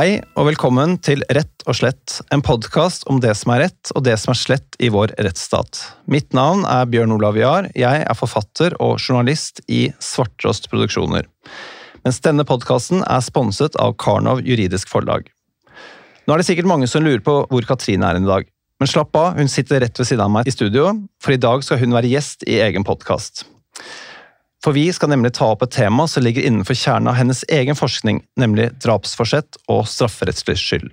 Hei og velkommen til Rett og slett, en podkast om det som er rett og det som er slett i vår rettsstat. Mitt navn er Bjørn Olav Jahr, jeg er forfatter og journalist i Svarttrost Produksjoner. Mens denne podkasten er sponset av Karnov juridisk forlag. Nå er det sikkert mange som lurer på hvor Katrine er i dag. Men slapp av, hun sitter rett ved siden av meg i studio, for i dag skal hun være gjest i egen podkast. For vi skal nemlig ta opp et tema som ligger innenfor kjernen av hennes egen forskning, nemlig drapsforsett og strafferettslig skyld.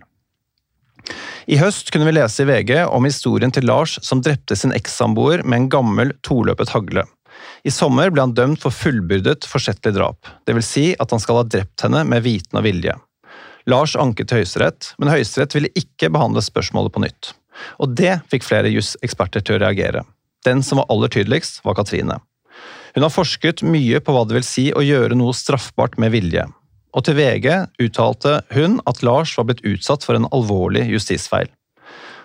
I høst kunne vi lese i VG om historien til Lars som drepte sin ekssamboer med en gammel toløpet hagle. I sommer ble han dømt for fullbyrdet forsettlig drap, dvs. Si at han skal ha drept henne med viten og vilje. Lars anket til Høyesterett, men Høyesterett ville ikke behandle spørsmålet på nytt. Og det fikk flere juseksperter til å reagere. Den som var aller tydeligst, var Katrine. Hun har forsket mye på hva det vil si å gjøre noe straffbart med vilje. Og til VG uttalte hun at Lars var blitt utsatt for en alvorlig justisfeil.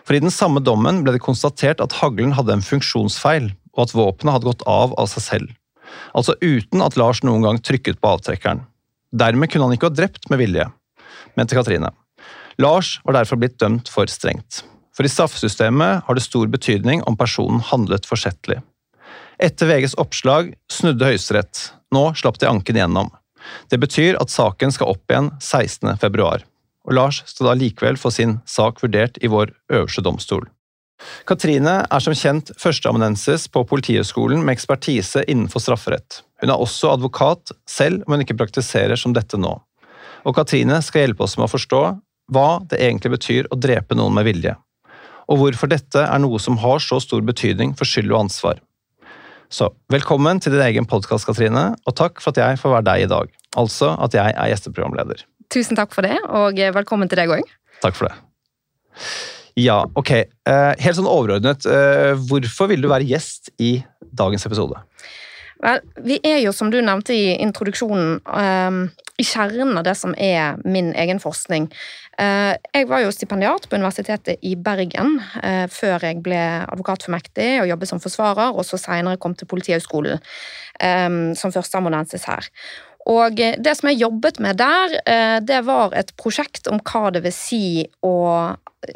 For i den samme dommen ble det konstatert at haglen hadde en funksjonsfeil, og at våpenet hadde gått av av seg selv. Altså uten at Lars noen gang trykket på avtrekkeren. Dermed kunne han ikke ha drept med vilje, mente Katrine. Lars var derfor blitt dømt for strengt. For i straffesystemet har det stor betydning om personen handlet forsettlig. Etter VGs oppslag snudde Høyesterett. Nå slapp de anken igjennom. Det betyr at saken skal opp igjen 16. februar. Og Lars skal da likevel få sin sak vurdert i vår øverste domstol. Katrine er som kjent førsteamanuensis på Politihøgskolen med ekspertise innenfor strafferett. Hun er også advokat, selv om hun ikke praktiserer som dette nå. Og Katrine skal hjelpe oss med å forstå hva det egentlig betyr å drepe noen med vilje, og hvorfor dette er noe som har så stor betydning for skyld og ansvar. Så velkommen til din egen podkast, Katrine, og takk for at jeg får være deg i dag. Altså at jeg er gjesteprogramleder. Tusen takk for det, og velkommen til deg òg. Takk for det. Ja, ok. Eh, helt sånn overordnet, eh, hvorfor vil du være gjest i dagens episode? Vel, vi er jo, som du nevnte i introduksjonen, um, i kjernen av det som er min egen forskning. Uh, jeg var jo stipendiat på Universitetet i Bergen uh, før jeg ble advokatformektig og jobbet som forsvarer, og så senere kom til Politihøgskolen um, som førsteamanuensis her. Og det som jeg jobbet med der, det var et prosjekt om hva det vil si å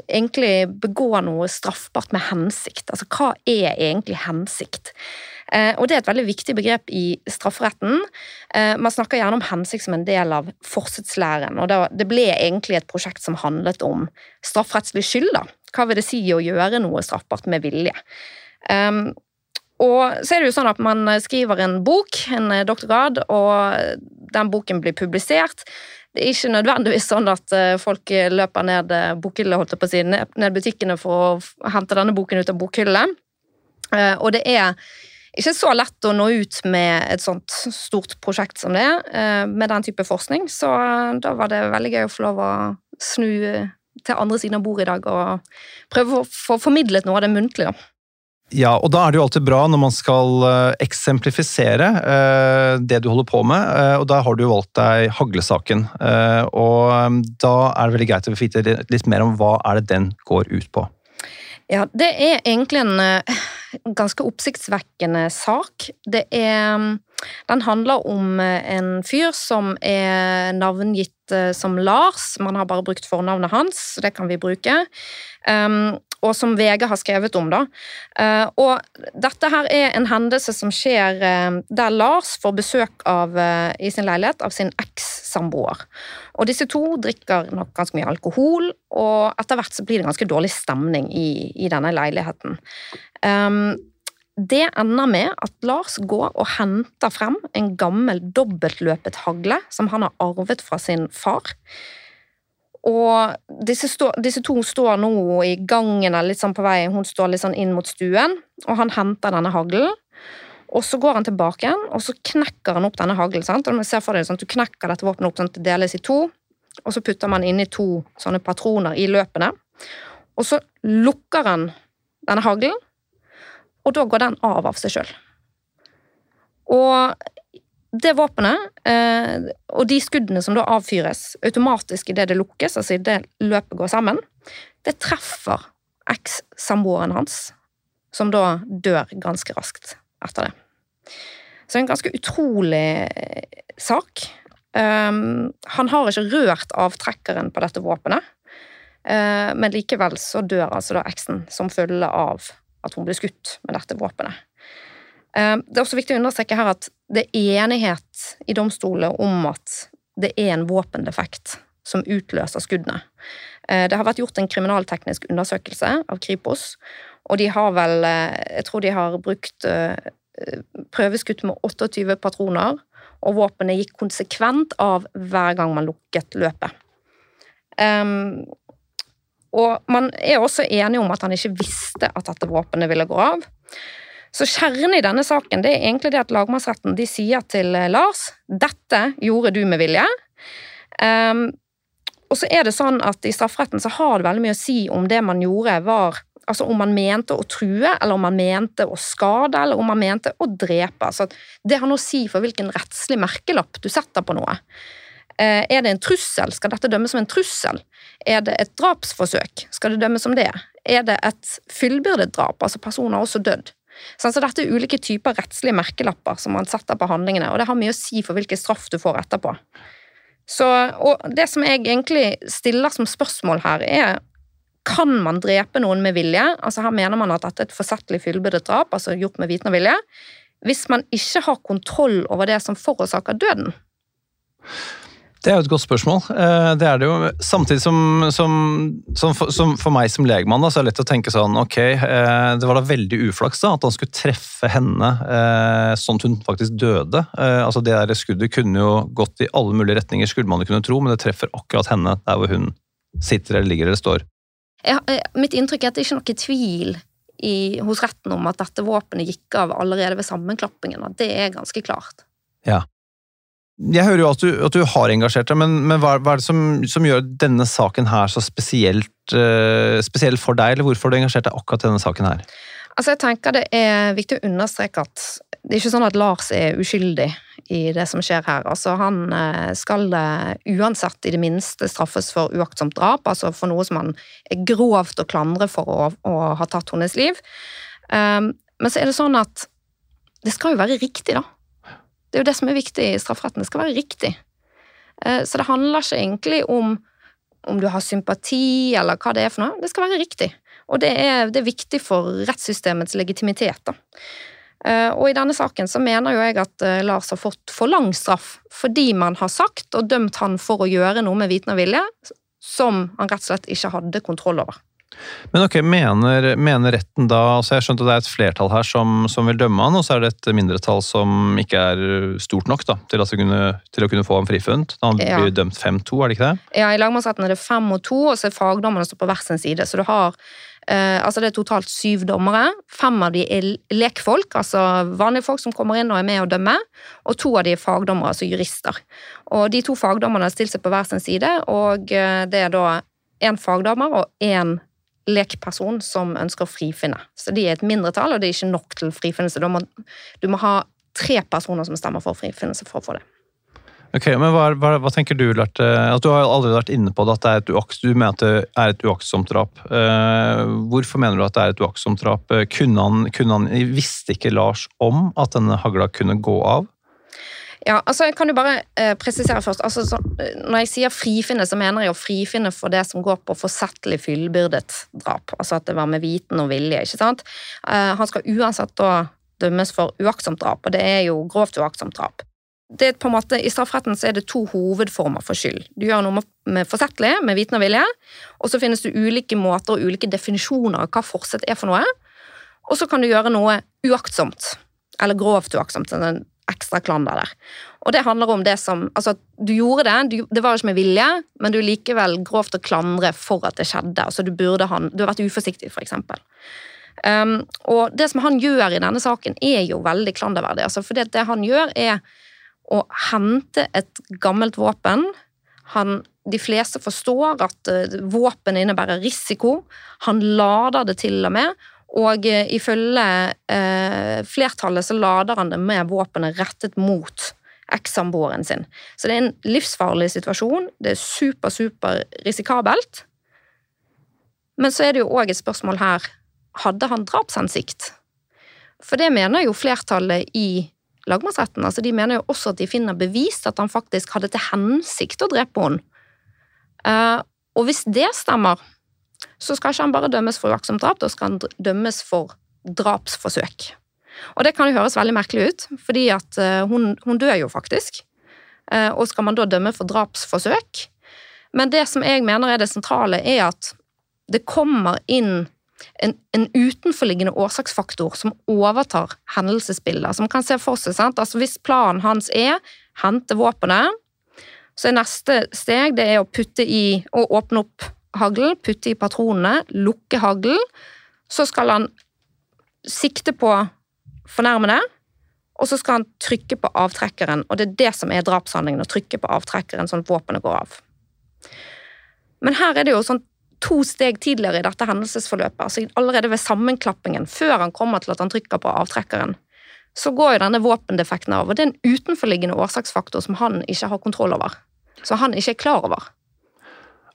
egentlig begå noe straffbart med hensikt. Altså hva er egentlig hensikt? Eh, og Det er et veldig viktig begrep i strafferetten. Eh, man snakker gjerne om hensikt som en del av forsettslæren. og Det ble egentlig et prosjekt som handlet om strafferettslig skyld. da. Hva vil det si å gjøre noe straffbart med vilje? Um, og så er det jo sånn at Man skriver en bok, en doktorgrad, og den boken blir publisert. Det er ikke nødvendigvis sånn at folk løper ned bokhylla, holdt jeg på å si, ned butikkene for å hente denne boken ut av bokhyllene. Og det er ikke så lett å nå ut med et sånt stort prosjekt som det er, eh, med den type forskning. Så eh, da var det veldig gøy å få lov å snu eh, til andre siden av bordet i dag og prøve å få formidlet noe av det muntlige. Ja, og da er det jo alltid bra når man skal eksemplifisere det du holder på med, og da har du jo valgt deg haglesaken. og da er det veldig greit å få vite litt mer om hva er det den går ut på. Ja, det er egentlig en ganske oppsiktsvekkende sak. Det er Den handler om eh, en fyr som er navngitt uh, som Lars. Man har bare brukt fornavnet hans, det kan vi bruke. Um, og som VG har skrevet om. da. Uh, og dette her er en hendelse som skjer uh, der Lars får besøk av, uh, i sin leilighet av sin eks-samboer. Og disse to drikker nok ganske mye alkohol, og etter hvert så blir det ganske dårlig stemning i, i denne leiligheten. Um, det ender med at Lars går og henter frem en gammel dobbeltløpet hagle som han har arvet fra sin far. Og disse, stå, disse, to står nå i gangen eller litt sånn på vei, hun står litt sånn inn mot stuen, og han henter denne haglen. Og så går han tilbake igjen, og så knekker han opp denne haglen. sant? Sånn, Du knekker dette våpenet opp sånn at det deles i to, og så putter man inni to sånne patroner i løpene. Og så lukker han denne haglen, og da går den av av seg sjøl. Og det våpenet eh, og de skuddene som da avfyres automatisk idet det lukkes, altså idet løpet går sammen, det treffer eks-samboeren hans, som da dør ganske raskt etter det. Så en ganske utrolig eh, sak. Um, han har ikke rørt avtrekkeren på dette våpenet, uh, men likevel så dør altså da eksen som følge av at hun ble skutt med dette våpenet. Um, det er også viktig å understreke her at det er enighet i domstolene om at det er en våpendefekt som utløser skuddene. Uh, det har vært gjort en kriminalteknisk undersøkelse av Kripos, og de har vel uh, Jeg tror de har brukt prøveskutt med 28 patroner og våpenet gikk konsekvent av hver gang man lukket løpet. Um, og man er også enig om at han ikke visste at dette våpenet ville gå av. Så kjernen i denne saken det er egentlig det at lagmannsretten de sier til eh, Lars dette gjorde du med vilje. Um, og så er det sånn at I strafferetten så har det veldig mye å si om det man gjorde, var Altså om man mente å true, eller om man mente å skade, eller om man mente å drepe. Altså det har noe å si for hvilken rettslig merkelapp du setter på noe. Eh, er det en trussel, skal dette dømmes som en trussel? Er det et drapsforsøk, skal det dømmes som det? Er det et fullbyrdet drap, altså personen har også dødd? Så dette er ulike typer rettslige merkelapper som man setter på handlingene, og det har mye å si for hvilken straff du får etterpå. Så, og det som jeg egentlig stiller som spørsmål her, er kan man drepe noen med vilje? Altså Her mener man at dette er et forsettlig fullbyrdet drap, altså gjort med viten og vilje. Hvis man ikke har kontroll over det som forårsaker døden? Det er jo et godt spørsmål. Eh, det er det jo. Samtidig som, som, som, som for meg som legmann da, så er det lett å tenke sånn Ok, eh, det var da veldig uflaks da, at han skulle treffe henne eh, sånn at hun faktisk døde. Altså Det der skuddet kunne jo gått i alle mulige retninger, skulle man jo kunne tro, men det treffer akkurat henne der hvor hun sitter eller ligger eller står. Eh, mitt inntrykk er at det ikke er noe tvil i, hos retten om at dette våpenet gikk av allerede ved sammenklappingen. Det er ganske klart. Ja. Jeg hører jo at du, at du har engasjert deg, men, men hva, hva, er det som, som, gjør denne saken her så spesielt, uh, spesiell for deg, eller hvorfor har du engasjert deg akkurat i denne saken her? Altså, jeg tenker Det er viktig å understreke at det er ikke sånn at Lars er uskyldig i det som skjer her. Altså, han eh, skal eh, uansett i det minste straffes for uaktsomt drap, altså for noe som han er grovt å klandre for å, å ha tatt hennes liv. Um, men så er det sånn at det skal jo være riktig, da. Det er jo det som er viktig i strafferetten. Det skal være riktig. Uh, så det handler ikke egentlig om om du har sympati, eller hva det er for noe. Det skal være riktig. Og det er, det er viktig for rettssystemets legitimitet. da. Eh, og i denne saken så mener jo jeg at eh, Lars har fått for lang straff fordi man har sagt og dømt han for å gjøre noe med viten og vilje som han rett og slett ikke hadde kontroll over. Men ok, mener, mener retten da altså Jeg skjønte det er et flertall her som, som, vil dømme han, og så er det et mindretall som ikke er stort nok da, til, kunne, til å kunne få ham frifunnet. Han ja. blir dømt 5-2, er det ikke det? Ja, i lagmannsretten er det 5 og 2, og så er fagdommerne står på hver sin side. Så du har Eh, altså Det er totalt syv dommere. Fem av de er lekfolk, altså vanlige folk som kommer inn og er med å dømme. Og to av de er fagdommere, altså jurister. Og De to fagdommerne har stilt seg på hver sin side, og eh, det er da én fagdommer og én lekperson som ønsker å frifinne. Så de er et mindretall, og det er ikke nok til frifinnelse. Du må, du må ha tre personer som stemmer for frifinnelse for å få det. Ok, men hva, hva, hva tenker du, Lerte? At du har allerede vært inne på det, at det er et, uaks, du mener at det er et uaktsomt drap. Uh, hvorfor mener du at det er et uaktsomt drap? Eh, kunne han, kunne han, visste ikke Lars om at denne hagla kunne gå av? Ja, altså kan jo bare eh, presisere først. Altså, så, når jeg sier frifinne, så mener jeg å frifinne for det som går på forsettlig fyllbyrdet drap. Altså at det var med viten og vilje. ikke sant? Eh, han skal uansett da dømmes for uaktsomt drap, og det er jo grovt uaktsomt drap det er på en måte, I strafferetten så er det to hovedformer for skyld. Du gjør noe med forsettlig, med viten og vilje, og så finnes det ulike måter og ulike definisjoner av hva forsett er for noe. Og så kan du gjøre noe uaktsomt, eller grovt uaktsomt. sånn ekstra klander der. Og det handler om det som Altså, du gjorde det, du, det var ikke med vilje, men du er likevel grovt å klandre for at det skjedde. Altså, du burde han, Du har vært uforsiktig, for eksempel. Um, og det som han gjør i denne saken, er jo veldig klanderverdig. Altså, for det, han gjør, er å hente et gammelt våpen. Han, de fleste forstår at uh, våpen innebærer risiko. Han lader det til og med, og uh, ifølge eh, flertallet så lader han det med våpenet rettet mot ekssamboeren sin. Så det er en livsfarlig situasjon. Det er super, super risikabelt. Men så er det jo òg et spørsmål her hadde han drapshensikt. For det mener jo flertallet i lagmannsretten. Altså, de mener jo også at de finner bevist at han faktisk hadde til hensikt å drepe henne. Uh, og hvis det stemmer, så skal ikke han bare dømmes for uaktsomt drap, da skal han dømmes for drapsforsøk. Og det kan jo høres veldig merkelig ut, fordi at uh, hun, hun, dør jo faktisk. Uh, og skal man da dømme for drapsforsøk? Men det som jeg mener er det sentrale, er at det kommer inn en, en, utenforliggende årsaksfaktor som overtar hendelsesbildet. Som kan se for seg? Altså Hvis planen hans er hente våpenet, så er neste steg det er å putte i og åpne opp haglen, putte i patronene, lukke haglen. Så skal han sikte på fornærmede, og så skal han trykke på avtrekkeren. Og det er det som er drapshandlingen, å trykke på avtrekkeren sånn at våpenet går av. Men her er det jo sånn to steg tidligere i dette hendelsesforløpet, altså allerede ved sammenklappingen, før han kommer til at han trykker på avtrekkeren, så går jo denne våpendefekten av. og Det er en utenforliggende årsaksfaktor som han ikke har kontroll over. Som han ikke er klar over.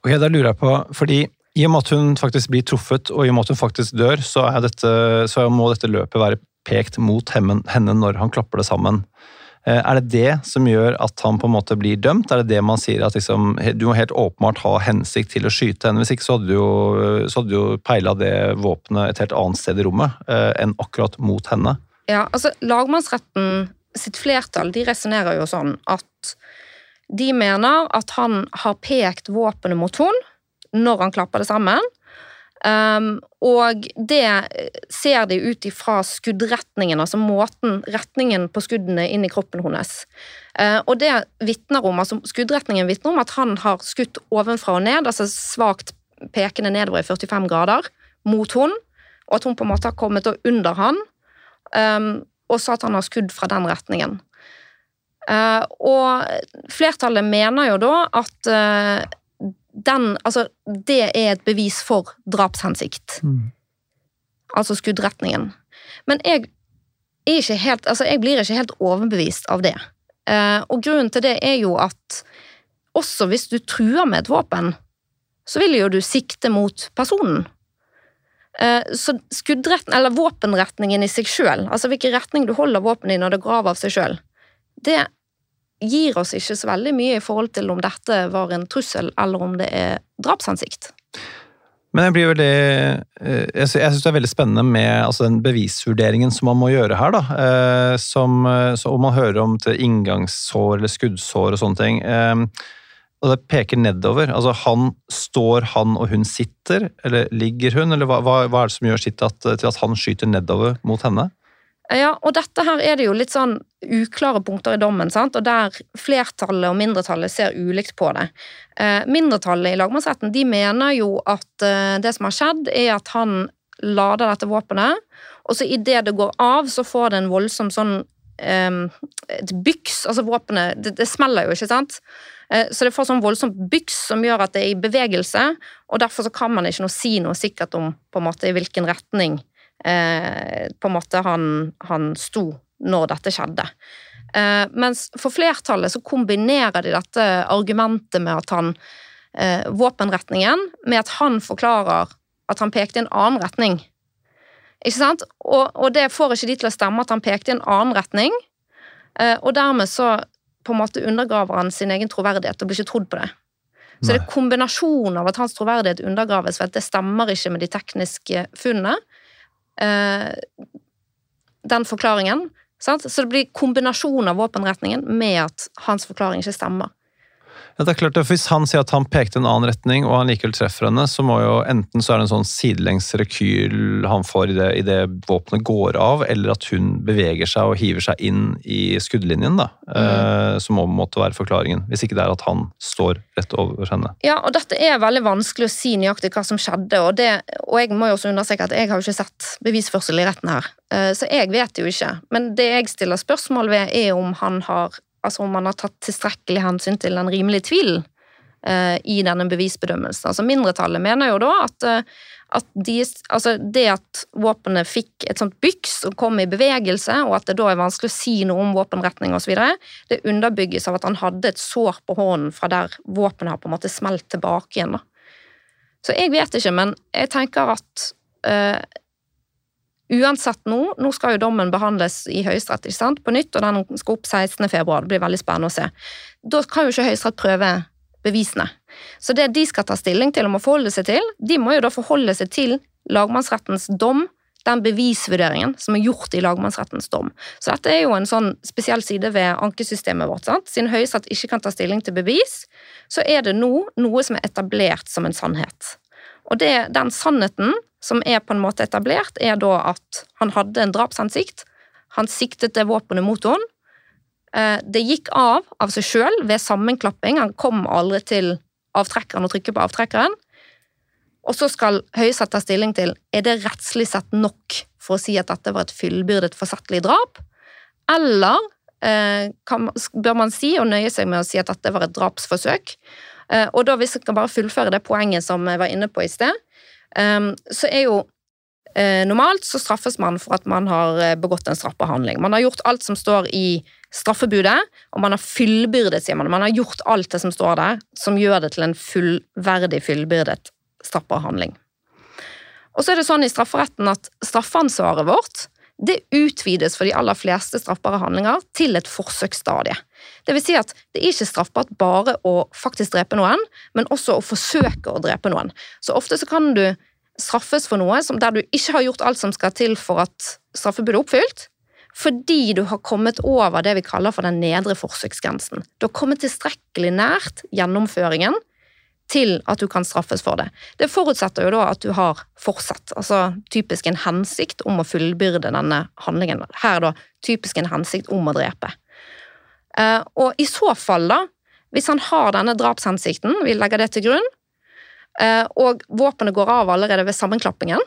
Ok, Da lurer jeg på, fordi i og med at hun faktisk blir truffet, og i og med at hun faktisk dør, så, dette, så må dette løpet være pekt mot henne når han klapper det sammen. Eh, er det det som gjør at han på en måte blir dømt? Er det det man sier at liksom, du må helt åpenbart ha hensikt til å skyte henne? Hvis ikke så hadde du jo, så hadde peila det våpenet et helt annet sted i rommet eh, enn akkurat mot henne. Ja, altså Lagmannsretten sitt flertall de resonnerer jo sånn at de mener at han har pekt våpenet mot henne når han klapper det sammen, Um, og det ser de ut ifra skuddretningen, altså måten, retningen på skuddene inn i kroppen hennes. Uh, og det om, altså skuddretningen vitner om at han har skutt ovenfra og ned, altså svakt pekende nedover i 45 grader, mot henne, og at hun på en måte har kommet under han, um, og så at han har skudd fra den retningen. Uh, og flertallet mener jo da at uh, den Altså, det er et bevis for drapshensikt. Mm. Altså skuddretningen. Men jeg helt Altså, jeg blir ikke helt overbevist av det. Eh, og grunnen til det er jo at også hvis du truer med et våpen, så vil jo du sikte mot personen. Eh, så skuddretten, eller våpenretningen i seg sjøl, altså hvilken retning du holder våpenet i når det graver av av seg sjøl, det gir oss ikke så veldig mye i forhold til om dette var en trussel, eller om det er drapshensikt. Men jeg blir veldig eh, Jeg syns det er veldig spennende med altså, den bevisvurderingen som man må gjøre her. da. Eh, som, så om man hører om til inngangssår eller skuddsår og sånne ting. Eh, og det peker nedover. Altså han Står han og hun sitter, eller ligger hun? Eller hva, hva er det som gjør sitt at, til at han skyter nedover mot henne? Ja, og dette her er det jo litt sånn uklare punkter i dommen, sant? og der flertallet og mindretallet ser ulikt på det. Eh, mindretallet i lagmannsretten de mener jo at eh, det som har skjedd, er at han lader dette våpenet, og så idet det går av, så får det en voldsom sånn eh, et byks, altså våpenet det, det, smeller jo, ikke sant? Eh, så det får sånn voldsomt byks som gjør at det er i bevegelse, og derfor så kan man ikke noe si noe sikkert om på en måte i hvilken retning eh, på en måte han, han sto når dette skjedde. Eh, mens for flertallet så kombinerer de dette argumentet med at han eh, Våpenretningen med at han forklarer at han pekte i en annen retning. Ikke sant? Og, og, det får ikke de til å stemme at han pekte i en annen retning. Eh, og dermed så på en måte undergraver han sin egen troverdighet og blir ikke trodd på det. Så Nei. det er kombinasjonen av at hans troverdighet undergraves for at det stemmer ikke med de tekniske funnene, den forklaringen. Sant? Så det blir kombinasjon av våpenretningen med at hans forklaring ikke stemmer. Ja, det er klart Hvis han sier at han pekte en annen retning, og han likevel treffer henne, så må jo enten så er det en sånn sidelengs rekyl han får idet i det våpenet går av, eller at hun beveger seg og hiver seg inn i skuddlinjen, da. Mm. Eh, som må måtte være forklaringen. Hvis ikke det er at han står rett over henne. Ja, og dette er veldig vanskelig å si nøyaktig hva som skjedde, og, det, og jeg må jo også understreke at jeg har jo ikke sett bevisførsel i retten her, eh, så jeg vet jo ikke. Men det jeg stiller spørsmål ved, er om han har altså om man har tatt tilstrekkelig hensyn til den rimelige tvilen eh, i denne bevisbedømmelsen. Altså Mindretallet mener jo da at, eh, at de, altså det at våpenet fikk et sånt byks og kom i bevegelse, og at det da er vanskelig å si noe om våpenretning osv., det underbygges av at han hadde et sår på hånden fra der våpenet har på en måte smelt tilbake igjen. da. Så jeg vet ikke, men jeg tenker at uh, uansett nå, nå skal jo dommen behandles i Høyesterett på nytt, og den skal opp 16. februar. Det blir veldig spennende å se. Da kan jo ikke Høyesterett prøve bevisene. Så det de skal ta stilling til og må forholde seg til, de må jo da forholde seg til lagmannsrettens dom, den bevisvurderingen som er gjort i lagmannsrettens dom. Så dette er jo en sånn spesiell side ved ankesystemet vårt. sant? Siden Høyesterett ikke kan ta stilling til bevis, så er det nå noe som er etablert som en sannhet. Og det, den sannheten som er på en måte etablert, er da at han hadde en drapshensikt. Han siktet det våpenet mot henne. Eh, det gikk av av seg sjøl ved sammenklapping. Han kom aldri til avtrekkeren og trykket på avtrekkeren. Og så skal Høyesterett ta stilling til er det rettslig sett nok for å si at dette var et fyllbyrdet forsettlig drap, eller eh, kan, bør man si og nøye seg med å si at dette var et drapsforsøk. Eh, og da Hvis jeg kan bare fullføre det poenget som jeg var inne på i sted, eh, så er jo eh, Normalt så straffes man for at man har eh, begått en straffbehandling. Man har gjort alt som står i straffebudet, og man har fyllbyrdet, sier man. Man har gjort alt det som står der, som gjør det til en fullverdig fyllbyrdet straffbehandling. Og så er det sånn i strafferetten at straffansvaret vårt det utvides for de aller fleste straffbare handlinger til et forsøksstadie. Det vil si at det er ikke straffbart bare å faktisk drepe noen, men også å forsøke å drepe noen. Så ofte så kan du straffes for noe der du ikke har gjort alt som skal til for at straffebudet er oppfylt, fordi du har kommet over det vi kaller for den nedre forsøksgrensen. Du har kommet tilstrekkelig nært gjennomføringen til at du kan straffes for det. Det forutsetter jo da at du har fortsatt, altså typisk en hensikt om å fullbyrde denne handlingen. Her da typisk en hensikt om å drepe. Eh, og i så fall, da, hvis han har denne drapshensikten, vi legger det til grunn, eh, og våpenet går av allerede ved sammenklappingen,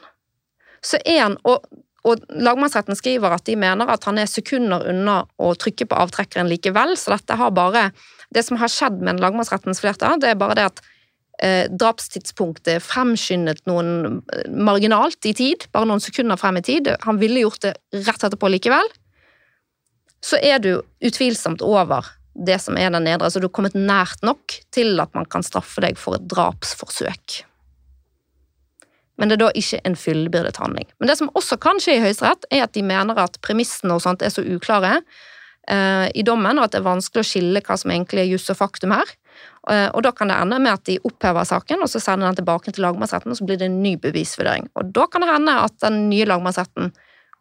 så er han og, og lagmannsretten skriver at de mener at han er sekunder unna å trykke på avtrekkeren likevel, så dette har bare Det som har skjedd med lagmannsrettens flertall, det er bare det at eh, drapstidspunktet fremskyndet noen eh, marginalt i tid, bare noen sekunder frem i tid. Han ville gjort det rett etterpå likevel. Så er du utvilsomt over det som er den nedre, så du har kommet nært nok til at man kan straffe deg for et drapsforsøk. Men det er da ikke en fullbyrdet handling. Men det som også kan skje i Høyesterett, er at de mener at premissene og sånt er så uklare eh, i dommen, og at det er vanskelig å skille hva som egentlig er juss og faktum her. Eh, og Da kan det ende med at de opphever saken og så sender den tilbake til lagmannsretten, og så blir det en ny bevisvurdering. Og Da kan det hende at den nye lagmannsretten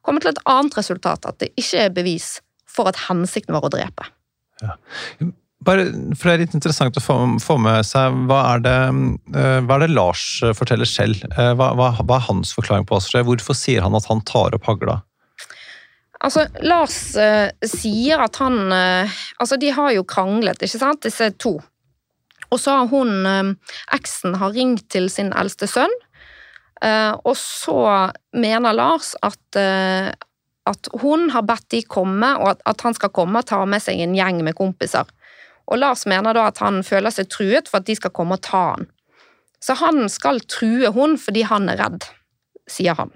kommer til et annet resultat, at det ikke er bevis for at hensikten var å drepe. Ja. Bare, for Det er litt interessant å få, få med seg, hva er, det, eh, hva er det Lars forteller selv? Eh, hva, hva, hva er hans forklaring på hva Hvorfor sier han at han tar opp hagla? Altså, Lars uh, sier at han uh, Altså, de har jo kranglet, ikke sant, disse to. Og så har hun, eh, eksen, har ringt til sin eldste sønn, eh, og så mener Lars at, eh, at hun har bedt de komme, og at han skal komme og ta med seg en gjeng med kompiser. Og Lars mener da at han føler seg truet for at de skal komme og ta han. Så han skal true hun fordi han er redd, sier han.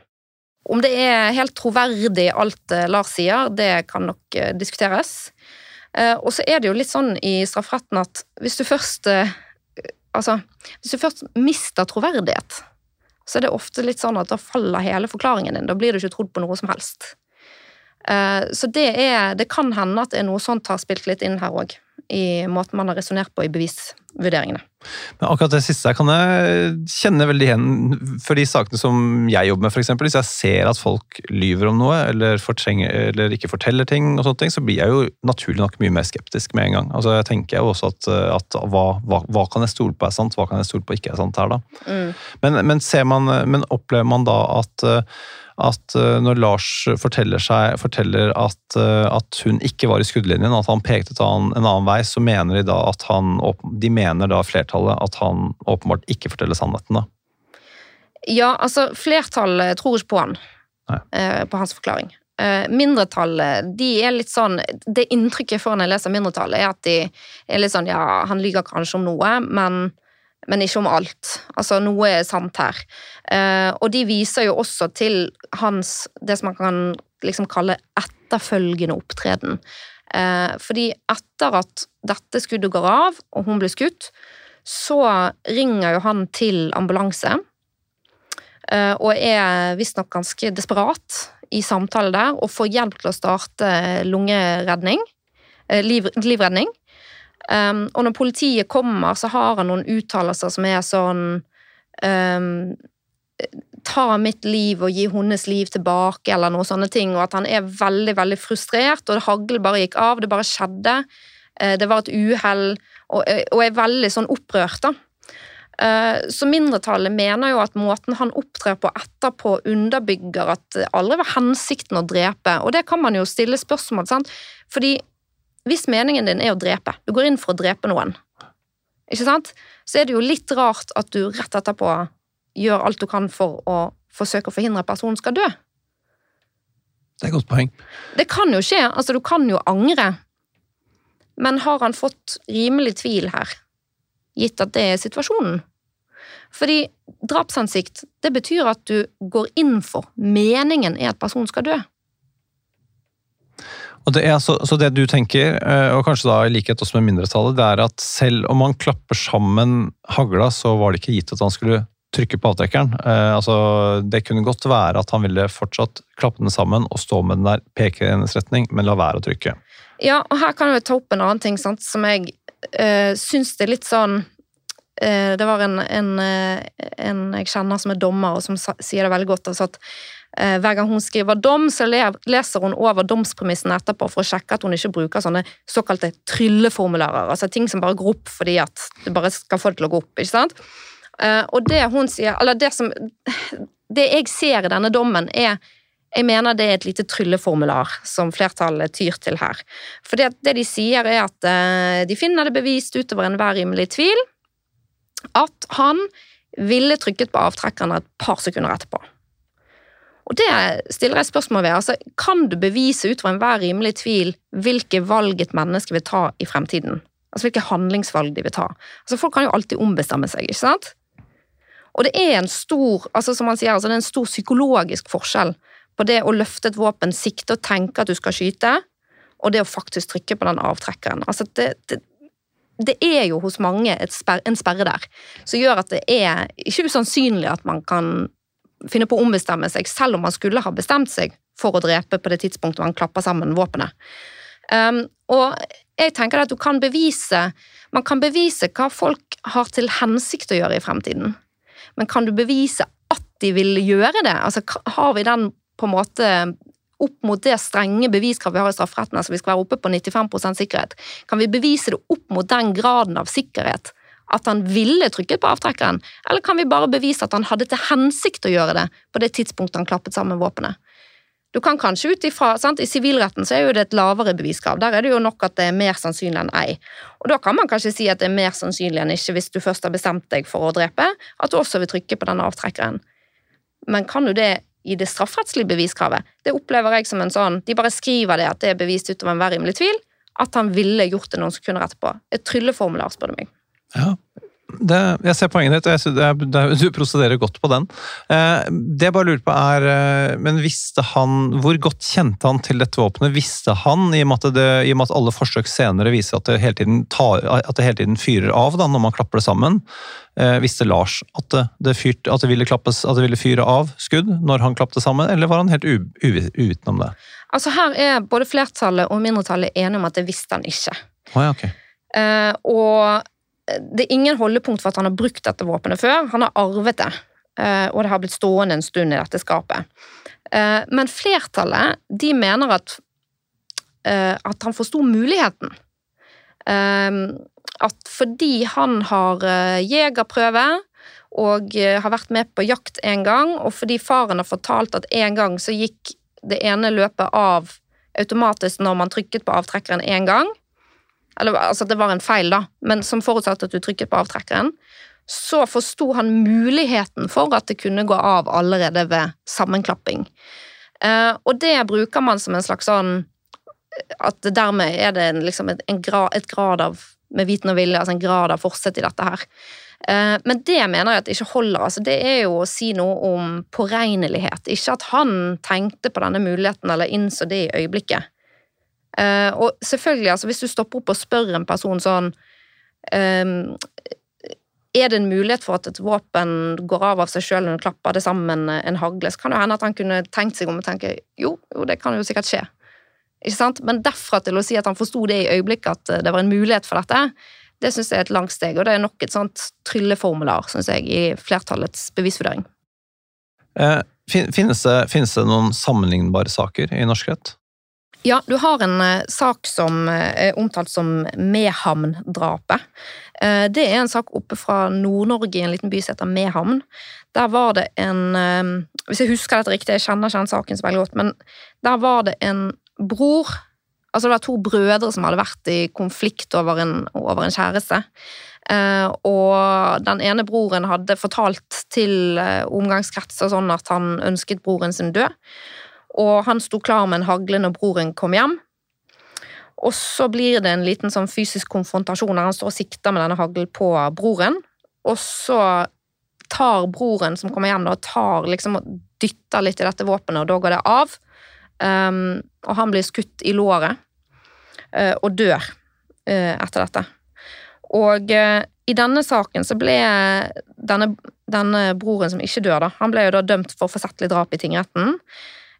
Om det er helt troverdig alt Lars sier, det kan nok diskuteres. Eh, og så er det jo litt sånn i strafferetten at hvis du først eh, Altså, hvis du først mister troverdighet, så er det ofte litt sånn at da faller hele forklaringen din. Da blir du ikke trodd på noe som helst. Eh, så det, er, det kan hende at noe sånt har spilt litt inn her òg i måten man har resonnert på i bevisvurderingene. Men akkurat det siste kan jeg kjenne veldig igjen for de sakene som jeg jobber med, f.eks. Hvis jeg ser at folk lyver om noe, eller, eller, ikke forteller ting, og sånne ting, så blir jeg jo naturlig nok mye mer skeptisk med en gang. Altså, jeg tenker jo også at, at hva, hva, hva, kan jeg stole på er sant, hva kan jeg stole på ikke er sant her, da. Mm. Men, men, man, men opplever man da at at når Lars forteller, seg, forteller at, at, hun ikke var i skuddlinjen, at han pekte til en annen vei, så mener de da at han De mener da flertallet at han åpenbart ikke forteller sannheten, da? Ja, altså flertallet tror ikke på han. Eh, på hans forklaring. Mindretallet de er litt sånn Det inntrykket jeg får når jeg leser mindretallet, er at de er litt sånn Ja, han lyver kanskje om noe, men men ikke om alt. Altså, noe er sant her. Eh, og de viser jo også til hans det som man kan liksom kalle etterfølgende opptreden. Eh, fordi etter at dette skuddet går av, og hun blir skutt, så ringer jo han til ambulanse. eh, og er visstnok ganske desperat i samtale der, og får hjelp til å starte lungeredning, eh, liv, livredning. Um, og når politiet kommer, så har han noen uttalelser som er sånn um, Ta mitt liv og gi hennes liv tilbake, eller noen sånne ting. Og at han er veldig, veldig frustrert, og det hagl bare gikk av. Det bare skjedde. Uh, det var et uhell, og, og er veldig sånn opprørt, da. Uh, så mindretallet mener jo at måten han opptrer på etterpå, underbygger at det aldri var hensikten å drepe. Og det kan man jo stille spørsmål, sant. Fordi hvis meningen din er å drepe, du går inn for å drepe noen, ikke sant, så er det jo litt rart at du rett etterpå gjør alt du kan for å forsøke å forhindre at personen skal dø. Det er et godt poeng. Det kan jo skje, altså du kan jo angre. Men har han fått rimelig tvil her, gitt at det er situasjonen? Fordi drapshensikt, det betyr at du går inn for meningen er at personen skal dø. Det er så, så, det du tenker, eh, og kanskje da i likhet også med mindretallet, det er at selv om man klapper sammen hagla, så var det ikke gitt at han skulle trykke på avtrekkeren. Eh, altså, det kunne godt være at han ville fortsatt klappe den sammen og stå med den der, peke i hennes retning, men la være å trykke. Ja, og her kan jeg ta opp en annen ting sant, som jeg uh, syns det er litt sånn uh, Det var en, en, en, jeg kjenner som er dommer, og som sier det veldig godt. Altså at uh, hver gang hun skriver dom, så leser hun over domspremissene etterpå for å sjekke at hun ikke bruker sånne såkalte trylleformularer. Altså ting som bare går opp fordi at det bare skal få det til å gå opp. ikke sant? Og det hun sier, eller det som Det jeg ser i denne dommen, er jeg mener det er et lite trylleformular som flertallet tyr til her. For det, det de sier, er at eh, de finner det bevist utover enhver rimelig tvil at han ville trykket på avtrekkeren et par sekunder etterpå. Og det stiller jeg spørsmål ved. Altså, kan du bevise utover enhver rimelig tvil hvilke valg et menneske vil ta i fremtiden? Altså hvilke handlingsvalg de vil ta. Altså Folk kan jo alltid ombestemme seg, ikke sant? Og det er en stor altså som man sier, altså det er en stor psykologisk forskjell på det å løfte et våpen, sikte og tenke at du skal skyte, og det å faktisk trykke på den avtrekkeren. Altså det, det, det er jo hos mange sper, en sperre der som gjør at det er ikke usannsynlig at man kan finne på å ombestemme seg, selv om man skulle ha bestemt seg for å drepe på det tidspunktet man klapper sammen våpenet. Um, og jeg tenker at du kan bevise Man kan bevise hva folk har til hensikt å gjøre i fremtiden. Men kan du bevise at de vil gjøre det? Altså, har vi den på en måte opp mot det strenge beviskravet vi har i strafferetten, altså vi skal være oppe på 95% sikkerhet, kan vi bevise det opp mot den graden av sikkerhet at han ville trykket på avtrekkeren, eller kan vi bare bevise at han hadde til hensikt å gjøre det på det tidspunktet han klappet sammen våpenet? Du kan kanskje ut ifra, sant? I sivilretten så er jo det et lavere beviskrav. Der er det jo nok at det er mer sannsynlig enn ei. Og Da kan man kanskje si at det er mer sannsynlig enn ikke hvis du først har bestemt deg for å drepe, at du også vil trykke på denne avtrekkeren. Men kan jo det i det strafferettslige beviskravet? Det opplever jeg som en sånn De bare skriver det at det er bevist utover enhver rimelig tvil at han ville gjort det noen sekunder etterpå. Et trylleformular, spør du meg. Ja, det, jeg ser poenget ditt, og jeg, det, du prosederer godt på den. Eh, det jeg bare lurer på er, eh, men visste han, Hvor godt kjente han til dette våpenet? Visste han, i og med at, det, i og med at alle forsøk senere viser at det hele tiden, tar, at det hele tiden fyrer av da, når man klapper det sammen, eh, visste Lars at det, det, fyrt, at, ville klappes, at det, ville fyre av skudd når han klappet det sammen, eller var han helt uvitende om det? Altså Her er både flertallet og mindretallet enige om at det visste han ikke. Oh, ja, okay. eh, og det er ingen holdepunkt for at han har brukt dette våpenet før. Han har arvet det, eh, og det har blitt stående en stund i dette skapet. Eh, men flertallet de mener at, eh, at han forsto muligheten. At fordi han har jegerprøve og har vært med på jakt en gang, og fordi faren har fortalt at en gang så gikk det ene løpet av automatisk når man trykket på avtrekkeren én gang, eller altså det var en feil, da, men som forutsatte at du trykket på avtrekkeren, så forsto han muligheten for at det kunne gå av allerede ved sammenklapping. Eh, og det bruker man som en slags sånn At dermed er det liksom en, en grad, et grad av med viten og vilje, altså en grad av forsett i dette her. Eh, men det mener jeg at det ikke holder. altså Det er jo å si noe om påregnelighet. Ikke at han tenkte på denne muligheten eller innså det i øyeblikket. Uh, og selvfølgelig, altså, hvis du stopper opp og spør en person sånn um, er det en mulighet for at et våpen går av av seg sjøl når du klapper det sammen en hagle, så kan det hende at han kunne tenkt seg om og tenke jo, jo, det kan jo sikkert skje. Ikke sant? Men derfra til å si at han forsto det i øyeblikket at det var en mulighet for dette, det syns jeg er et langt steg, og det er nok et sånt trylleformular, syns jeg, i flertallets bevisvurdering. Eh, finnes, det, finnes det noen sammenlignbare saker i norsk rett? Ja, du har en uh, sak som uh, er omtalt som Mehamn-drapet. Uh, det er en sak oppe fra Nord-Norge i en liten by som heter Mehamn. Der var det en Hvis jeg husker dette riktig, jeg kjenner ikke den saken så veldig godt, men der var det en bror Altså det var to brødre som hadde vært i konflikt over en, over en kjæreste. og den ene broren hadde fortalt til omgangskretser sånn at han ønsket broren sin død og han sto klar med en hagle når broren kom hjem. Og så blir det en liten sånn fysisk konfrontasjon der han står og sikter med denne haglen på broren. Og så tar broren som kommer hjem, da, tar liksom og dytter litt i dette våpenet, og da går det av. Um, og han blir skutt i låret uh, og dør uh, etter dette. Og uh, i denne saken så ble denne, denne, broren som ikke dør, da, han ble jo da dømt for forsettlig drap i tingretten.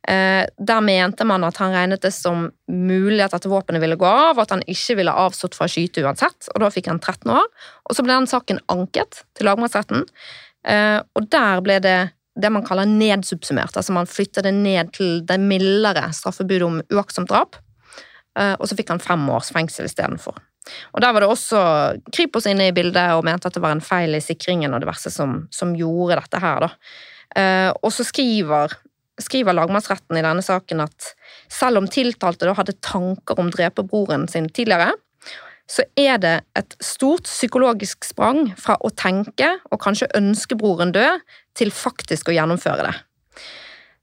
Eh, der mente man at han regnet det som mulig at dette våpenet ville gå av, og at han ikke ville avstått fra å skyte uansett. og Da fikk han 13 år. Og Så ble den saken anket til lagmannsretten, eh, og der ble det det man kaller nedsubsummert. altså Man flytter det ned til det mildere straffebudet om uaktsomt drap. Eh, og så fikk han fem års fengsel istedenfor. Og Der var det også Kripos inne i bildet og mente at det var en feil i sikringen og diverse som, som gjorde dette her. da. Og så skriver skriver lagmannsretten i denne saken at selv om tiltalte da hadde tanker om å drepe broren sin tidligere, så er det et stort psykologisk sprang fra å tenke og kanskje ønske broren død, til faktisk å gjennomføre det.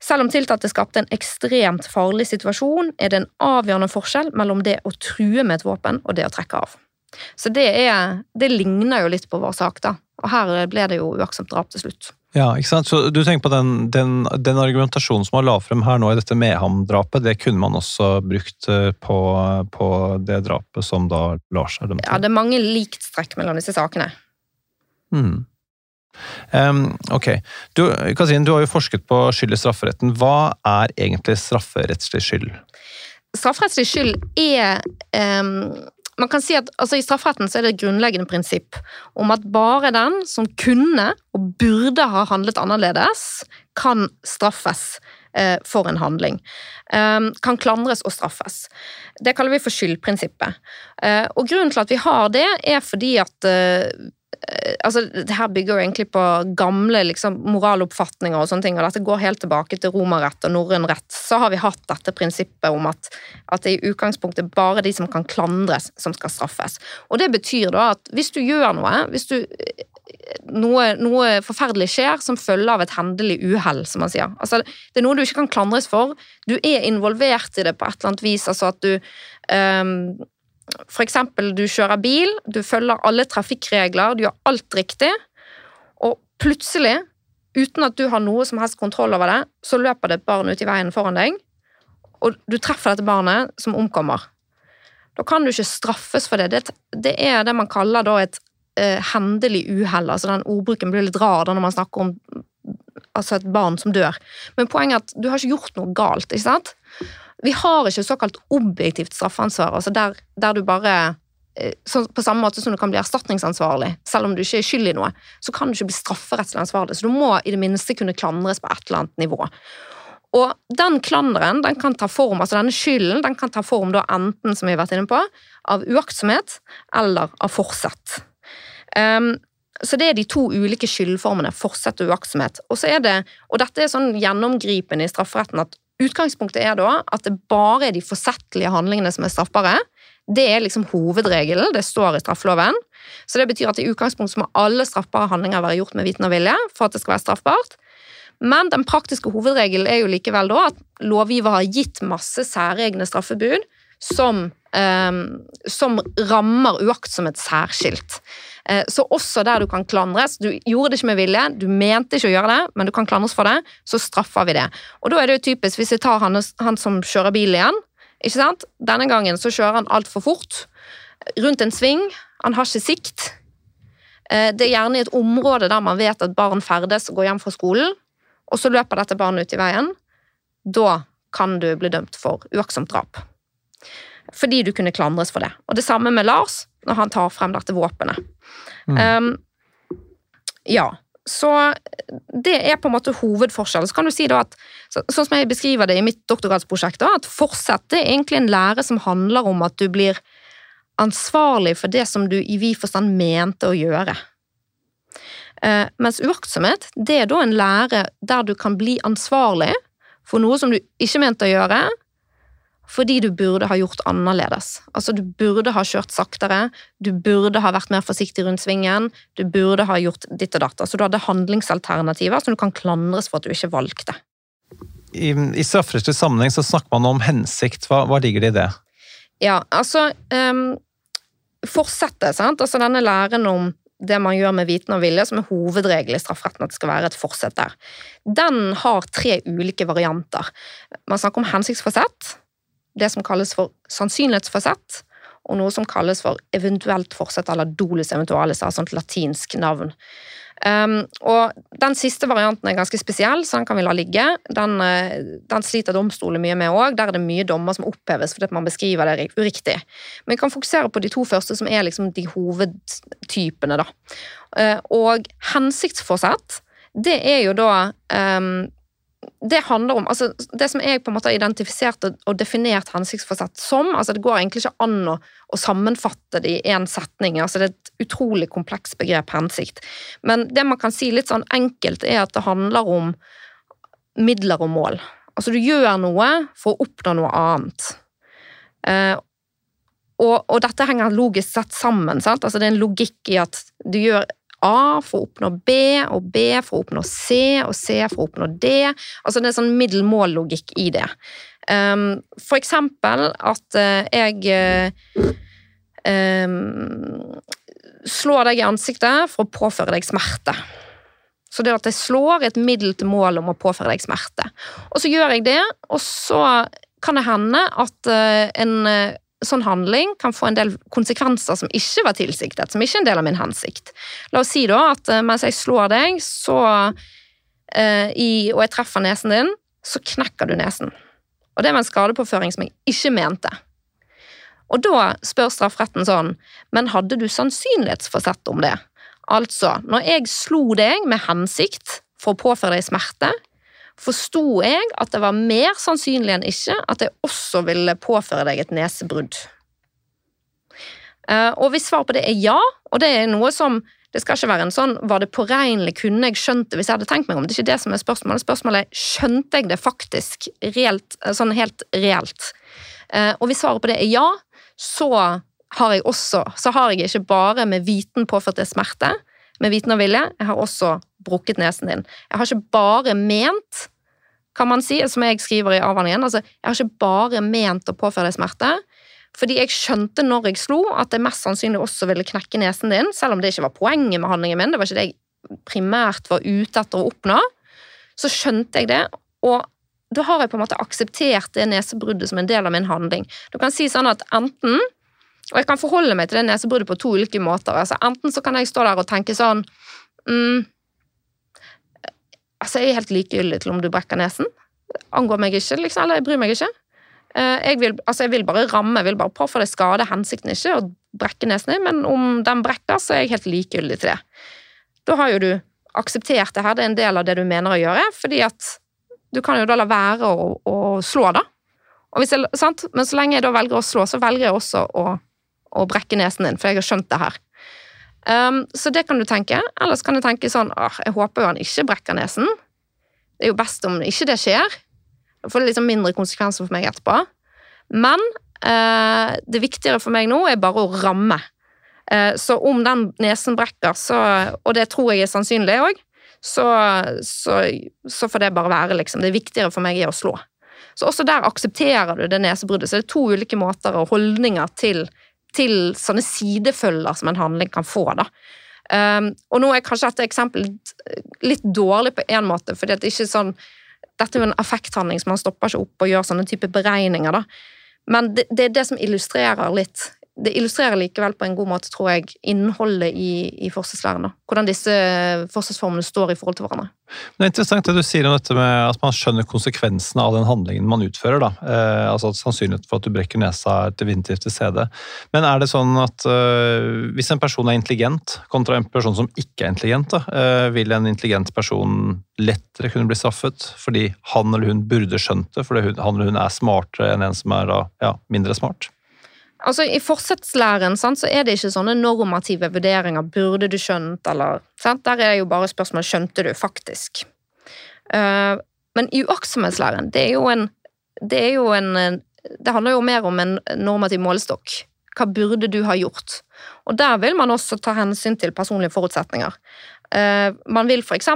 Selv om tiltalte skapte en ekstremt farlig situasjon, er det en avgjørende forskjell mellom det å true med et våpen og det å trekke av. Så det, er, det ligner jo litt på vår sak, da. Og her ble det jo uaktsomt drap til slutt. Ja, ikke sant? Så Du tenker på den, den, den argumentasjonen som man la frem her nå i dette Mehamn-drapet, det kunne man også brukt eh, på, på, det drapet som da Lars er dømt til? Ja, det er mange likstrekk mellom disse sakene. Mm. Um, ok. Du, Katrin, du har jo forsket på skyld i strafferetten. Hva er egentlig strafferettslig skyld? Strafferettslig skyld er um, man kan si at altså, I strafferetten så er det et grunnleggende prinsipp om at bare den som kunne og burde ha handlet annerledes, kan straffes eh, for en handling. Eh, kan klandres og straffes. Det kaller vi for skyldprinsippet. Eh, og Grunnen til at vi har det, er fordi at eh, altså, det her bygger jo egentlig på gamle liksom, moraloppfatninger og sånne ting, og dette går helt tilbake til romerrett og norrøn rett. Så har vi hatt dette prinsippet om at, at det i utgangspunktet bare de som kan klandres, som skal straffes. Og det betyr da at hvis du gjør noe, hvis du noe, noe, forferdelig skjer som følge av et hendelig uhell, som man sier. Altså, det er noe du ikke kan klandres for. Du er involvert i det på et eller annet vis. altså at du um, eksempel, du kjører bil, du følger alle trafikkregler, du gjør alt riktig, og plutselig, uten at du har noe som helst kontroll over det, så løper det et barn ut i veien foran deg, og du treffer dette barnet som omkommer. Da kan du ikke straffes for det. Det, er det man kaller et eh, hendelig uhell. Altså den ordbruken blir litt rar da når man snakker om altså et barn som dør. Men poenget er at du har ikke gjort noe galt. ikke sant? Vi har ikke såkalt objektivt straffansvar, altså der, der du bare så på samme måte som du kan bli erstatningsansvarlig, selv om du ikke er skyld i noe, så kan du ikke bli strafferettslig ansvarlig. Så du må i det minste kunne klandres på et eller annet nivå. Og den klanderen den kan ta form, altså denne skylden den kan ta form da enten, som vi har vært inne på, av uaktsomhet eller av forsett. Um, så det er de to ulike skyldformene, forsett og uaktsomhet. Og, så er det, og dette er sånn gjennomgripende i strafferetten at Utgangspunktet er da at det bare er de forsettlige handlingene som er straffbare. Det er liksom hovedregelen, det står i straffeloven. Så det betyr at i utgangspunktet må alle straffbare handlinger være gjort med viten og vilje for at det skal være straffbart. Men den praktiske hovedregelen er jo likevel da at lovgiver har gitt masse særegne straffebud som, eh, som rammer uaktsomhet særskilt. Eh, så også der du kan klandres Du gjorde det ikke med vilje, du mente ikke å gjøre det, men du kan klandres for det, så straffer vi det. Og da er det jo typisk, hvis jeg tar han, han som kjører bil igjen ikke sant? Denne gangen så kjører han altfor fort. Rundt en sving. Han har ikke sikt. Eh, det er gjerne i et område der man vet at barn ferdes og går hjem fra skolen, og så løper dette barnet ut i veien. Da kan du bli dømt for uaktsomt drap. Fordi du kunne klandres for det. Og det samme med Lars, når han tar frem dette våpenet. Mm. Um, ja. Så det er på en måte hovedforskjellen. Så kan du si da at, så, sånn som jeg beskriver det i mitt doktorgradsprosjekt, da, at fortsett er egentlig en lære som handler om at du blir ansvarlig for det som du i vid forstand mente å gjøre. Uh, mens uaktsomhet det er da en lære der du kan bli ansvarlig for noe som du ikke mente å gjøre, fordi du burde ha gjort annerledes. Altså, du burde ha kjørt saktere, du burde ha vært mer forsiktig rundt svingen, du burde ha gjort ditt og datt. Altså, du hadde handlingsalternativer som du kan klandres for at du ikke valgte. I, i strafferettslig sammenheng så snakker man om hensikt. Hva, hva ligger det i det? Ja, altså um, Forsettet, sant. Altså denne læren om det man gjør med viten og vilje, som er hovedregelen i strafferetten, at det skal være et forsett der. Den har tre ulike varianter. Man snakker om hensiktsforsett, det som kalles for sannsynlighetsforsett, og noe som kalles for eventuelt forsett, eller dolus eventualis, altså et latinsk navn. Um, og Den siste varianten er ganske spesiell, så den kan vi la ligge. Den, uh, den sliter domstolen mye med òg. Der er det mye dommer som oppheves fordi man beskriver det uriktig. Men vi kan fokusere på de to første, som er liksom de hovedtypene. da. Uh, og hensiktsforsett, det er jo da um, det handler om altså Det som jeg på en måte har identifisert og, definert hensiktsforsett som altså Det går egentlig ikke an å, å sammenfatte det i én setning. altså Det er et utrolig komplekst begrep, hensikt. Men det man kan si litt sånn enkelt, er at det handler om midler og mål. Altså du gjør noe for å oppnå noe annet. Eh, og, og, dette henger logisk sett sammen. sant? Altså Det er en logikk i at du gjør A for å oppnå B, og B for å oppnå C, og C for å oppnå D. Altså det er sånn middelmållogikk i det. Um, for eksempel at uh, jeg uh, um, slår deg i ansiktet for å påføre deg smerte. Så det at jeg slår, et middel til mål om å påføre deg smerte. Og så gjør jeg det, og så kan det hende at uh, en sånn handling kan få en del konsekvenser som ikke var tilsiktet, som ikke er en del av min hensikt. La oss si da at eh, mens jeg slår deg, så, eh, i, og jeg treffer nesen din, så knekker du nesen. Og det var en skadepåføring som jeg ikke mente. Og da spør strafferetten sånn, men hadde du sannsynlighetsforsett om det? Altså, når jeg slo deg med hensikt for å påføre deg smerte, forsto jeg at det var mer sannsynlig enn ikke at jeg også ville påføre deg et nesebrudd. Eh, og hvis svaret på det er ja, og det er noe som det skal ikke være en sånn 'var det påregnelig, kunne jeg skjønt det hvis jeg hadde tenkt meg om'? Det er ikke det som er spørsmålet. Spørsmålet er skjønte jeg det faktisk reelt, eh, sånn helt reelt. Eh, og hvis svaret på det er ja, så har jeg også Så har jeg ikke bare med viten påført det smerte, med viten og vilje, jeg har også brukket nesen din. Jeg har ikke bare ment, kan man si, som jeg skriver i avhandlingen, altså, jeg har ikke bare ment å påføre deg smerte, fordi jeg skjønte når jeg slo, at jeg mest sannsynlig også ville knekke nesen din, selv om det ikke var poenget med handlingen min, det var ikke det jeg primært var ute etter å oppnå, så skjønte jeg det, og da har jeg på en måte akseptert det nesebruddet som en del av min handling. Du kan si sånn at enten Og jeg kan forholde meg til det nesebruddet på to ulike måter. altså Enten så kan jeg stå der og tenke sånn mm, Altså, jeg er helt likegyldig til om du brekker nesen. Angår meg ikke, liksom. Eller jeg bryr meg ikke. Eh, jeg vil, altså jeg vil bare ramme, jeg vil bare påføre det skade. Hensikten ikke å brekke nesen din, men om den brekker, så er jeg helt likegyldig til det. Da har jo du akseptert det her, det er en del av det du mener å gjøre, fordi at du kan jo da la være å, å slå, da. Jeg, men så lenge jeg da velger å slå, så velger jeg også å, å brekke nesen din, for jeg har skjønt det her. Um, så det kan du tenke. Ellers kan du tenke sånn åh, jeg håper jo han ikke brekker nesen. Det er jo best om ikke det skjer. Da får det liksom mindre konsekvenser for meg etterpå. Men uh, det viktigere for meg nå er bare å ramme. Uh, så om den nesen brekker, så, og det tror jeg er sannsynlig òg, så, så, så, får det bare være, liksom. Det viktigere for meg er å slå. Så også der aksepterer du det nesebruddet. Så det er to ulike måter og holdninger til til sånne sidefølger som en handling kan få. da. Um, og nå er kanskje dette eksempelet litt dårlig på én måte, fordi det er sånn Dette er jo en affekthandling, så man stopper ikke opp og gjør sånne type beregninger, da. Men det, det er det som illustrerer litt det illustrerer likevel på en god måte, tror jeg, innholdet i, i forsvarslæren. Hvordan disse forsvarsformene står i forhold til hverandre. Det er interessant det du sier om dette med at man skjønner konsekvensene av den handlingen man utfører. da. Eh, altså Sannsynligheten for at du brekker nesa er definitivt til stede. Men er det sånn at eh, hvis en person er intelligent kontra en person som ikke er intelligent, da, eh, vil en intelligent person lettere kunne bli straffet fordi han eller hun burde skjønt det, fordi han eller hun er smartere enn en som er da, ja, mindre smart? Altså, I fortsettslæren sant, så er det ikke sånne normative vurderinger. Burde du skjønt, eller sant? Der er det jo bare spørsmålet skjønte du faktisk. Uh, men uaktsomhetslæren, det er jo en Det er jo en Det handler jo mer om en normativ målestokk. Hva burde du ha gjort? Og der vil man også ta hensyn til personlige forutsetninger. Uh, man vil f.eks.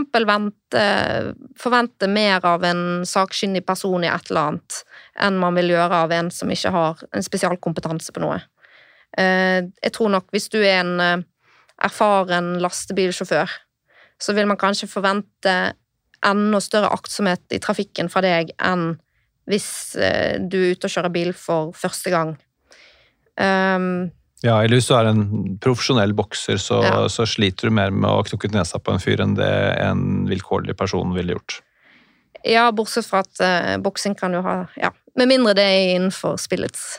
forvente mer av en sakkyndig person i et eller annet enn man vil gjøre av en som ikke har en spesialkompetanse på noe. Uh, jeg tror nok hvis du er en uh, erfaren lastebilsjåfør, så vil man kanskje forvente enda større aktsomhet i trafikken fra deg enn hvis du er ute og kjører bil for første gang. Um, ja, eller hvis du er en profesjonell bokser, så, ja. så, sliter du mer med å knokke nesa på en fyr enn det en vilkårlig person ville gjort. Ja, bortsett fra at uh, boksing kan jo ha Ja, med mindre det er innenfor spillets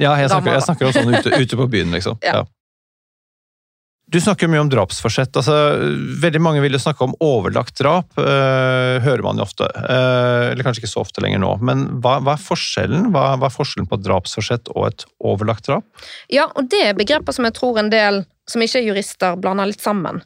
Ja, jeg snakker, jeg snakker om sånn ute, ute, på byen, liksom. ja. ja. Du snakker mye om drapsforsett. altså Veldig mange vil jo snakke om overlagt drap. Øh, hører man jo ofte. Øh, eller kanskje ikke så ofte lenger nå. Men hva, hva er forskjellen hva, hva, er forskjellen på drapsforsett og et overlagt drap? Ja, og det er begreper som jeg tror en del som ikke er jurister, blander litt sammen.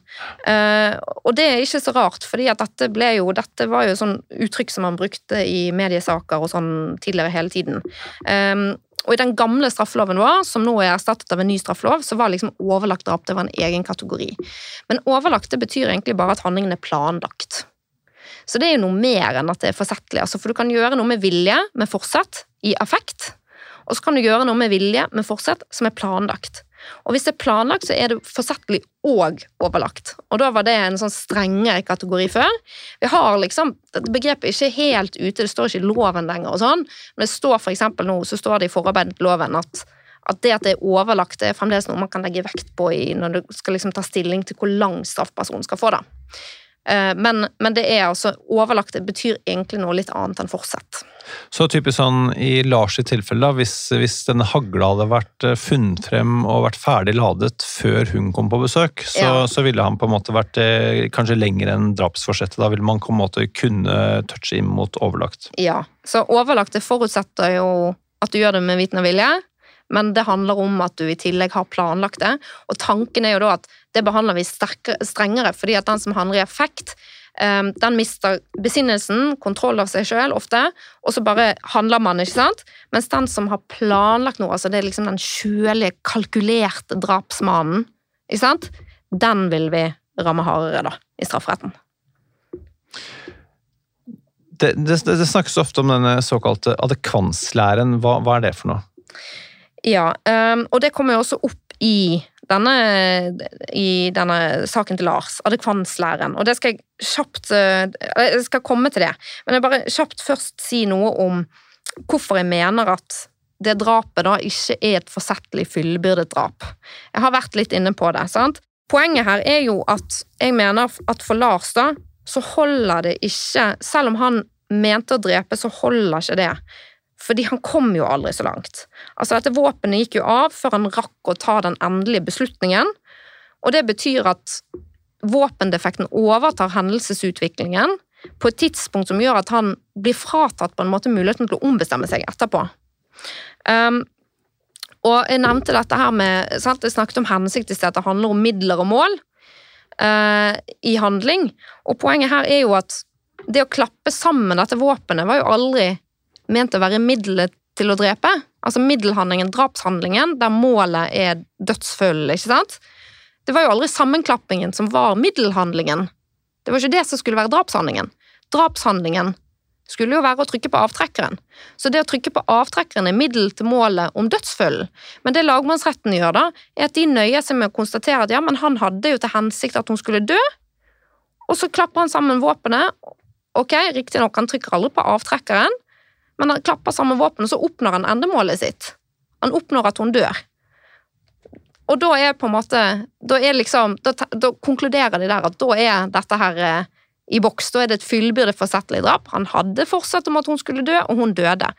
Uh, og det er ikke så rart, at dette Dette var jo sånn uttrykk som man brukte i mediesaker og sånn tidligere hele tiden. Um, og i den gamle straffeloven vår, som nå er erstattet av en ny straffelov, så var liksom overlagt drap det var en egen kategori. Men overlagt det betyr egentlig bare at handlingen er planlagt. Så det er jo noe mer enn at det er forsettlig. Altså, for du kan gjøre noe med vilje, med forsett, i affekt. Og så kan du gjøre noe med vilje, med forsett, som er planlagt. Og hvis det er planlagt, så er det forsettlig og overlagt. Og da var det en sånn strengere kategori før. Vi har liksom, Begrepet er ikke helt ute, det står ikke i loven lenger, og sånn, men det står for eksempel nå, så står det i forarbeidet til loven at, at det at det er overlagt, det er fremdeles noe man kan legge vekt på i, når du skal liksom ta stilling til hvor lang straffpersonen skal få. da. Eh, men, men, det er altså overlagt, det betyr egentlig noe litt annet enn forsett. Så typisk sånn i Lars i tilfelle, hvis, hvis denne hagla hadde vært eh, funnet frem og vært ferdig ladet før hun kom på besøk, så, ja. så ville han på en måte vært eh, kanskje lenger enn drapsforsettet. Da ville man på en måte kunne touche inn mot overlagt. Ja, så overlagt forutsetter jo at du gjør det med viten og vilje men det handler om at du i tillegg har planlagt det. Og tanken er jo da at det behandler vi strengere, fordi at den som handler i effekt, ehm, den mister besinnelsen, kontroll av seg sjøl ofte, og så bare handler man, ikke sant? Mens den som har planlagt noe, altså det er liksom den kjølige, kalkulerte drapsmannen, ikke sant? Den vil vi ramme hardere, da, i strafferetten. Det, det, det, snakkes ofte om denne såkalte adekvanslæren. Hva, hva er det for noe? Ja, um, og det kommer jo også opp i denne, i denne saken til Lars, adekvanslæren. Og det skal jeg kjapt uh, Jeg skal komme til det, men jeg bare kjapt først si noe om hvorfor jeg mener at det drapet da ikke er et forsettlig fullbyrdet drap. Jeg har vært litt inne på det. sant? Poenget her er jo at jeg mener at for Lars da, så holder det ikke Selv om han mente å drepe, så holder ikke det fordi han kom jo aldri så langt. Altså, dette våpenet gikk jo av før han rakk å ta den endelige beslutningen, og det betyr at våpendefekten overtar hendelsesutviklingen på et tidspunkt som gjør at han blir fratatt på en måte muligheten til å ombestemme seg etterpå. Um, og jeg nevnte dette her med sant? Jeg snakket om hensikt i stedet. Det handler om midler og mål uh, i handling. Og poenget her er jo at det å klappe sammen dette våpenet var jo aldri ment å være middelet til å drepe. Altså middelhandlingen, drapshandlingen, der målet er dødsfølge, ikke sant? Det var jo aldri sammenklappingen som var middelhandlingen. Det var ikke det som skulle være drapshandlingen. Drapshandlingen skulle jo være å trykke på avtrekkeren. Så det å trykke på avtrekkeren er middel til målet om dødsfølgen. Men det lagmannsretten gjør da, er at de nøyer seg med å konstatere at ja, men han hadde jo til hensikt at hun skulle dø, og så klapper han sammen våpenet. Ok, riktignok, han trykker aldri på avtrekkeren, men han klapper sammen våpenet, så oppnår han endemålet sitt. Han oppnår at hun dør. Og da er på en måte Da, liksom, da, da konkluderer de der at da er dette her eh, i boks. Da er det et fyllbyrde forsettlig drap. Han hadde fortsatt om at hun skulle dø, og hun døde.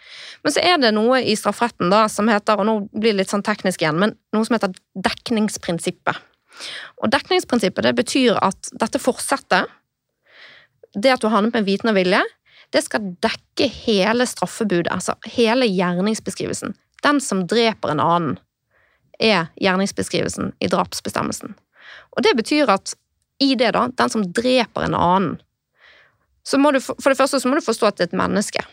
Men så er det noe i strafferetten da, som heter, og nå blir det litt sånn teknisk igjen, men noe som heter dekningsprinsippet. Og dekningsprinsippet det betyr at dette fortsetter, det at du handlet med viten og vilje, det skal dekke hele straffebudet, altså hele gjerningsbeskrivelsen. Den som dreper en annen, er gjerningsbeskrivelsen i drapsbestemmelsen. Og det betyr at i det, da, den som dreper en annen, så må du, for det første så må du forstå at det er et menneske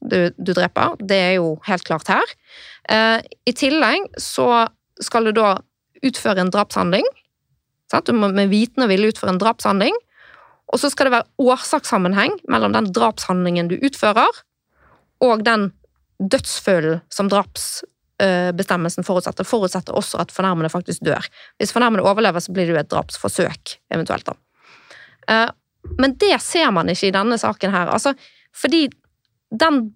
du, du dreper. Det er jo helt klart her. Eh, I tillegg så skal du da utføre en drapshandling. Sant? Du må med viten og vilje utføre en drapshandling. Og så skal det være årsakssammenheng mellom den drapshandlingen du utfører, og den dødsfølelsen som drapsbestemmelsen forutsetter. Forutsetter også at fornærmede faktisk dør. Hvis fornærmede overlever, så blir det jo et drapsforsøk, eventuelt. da. Eh, Men det ser man ikke i denne saken her. Altså, fordi den,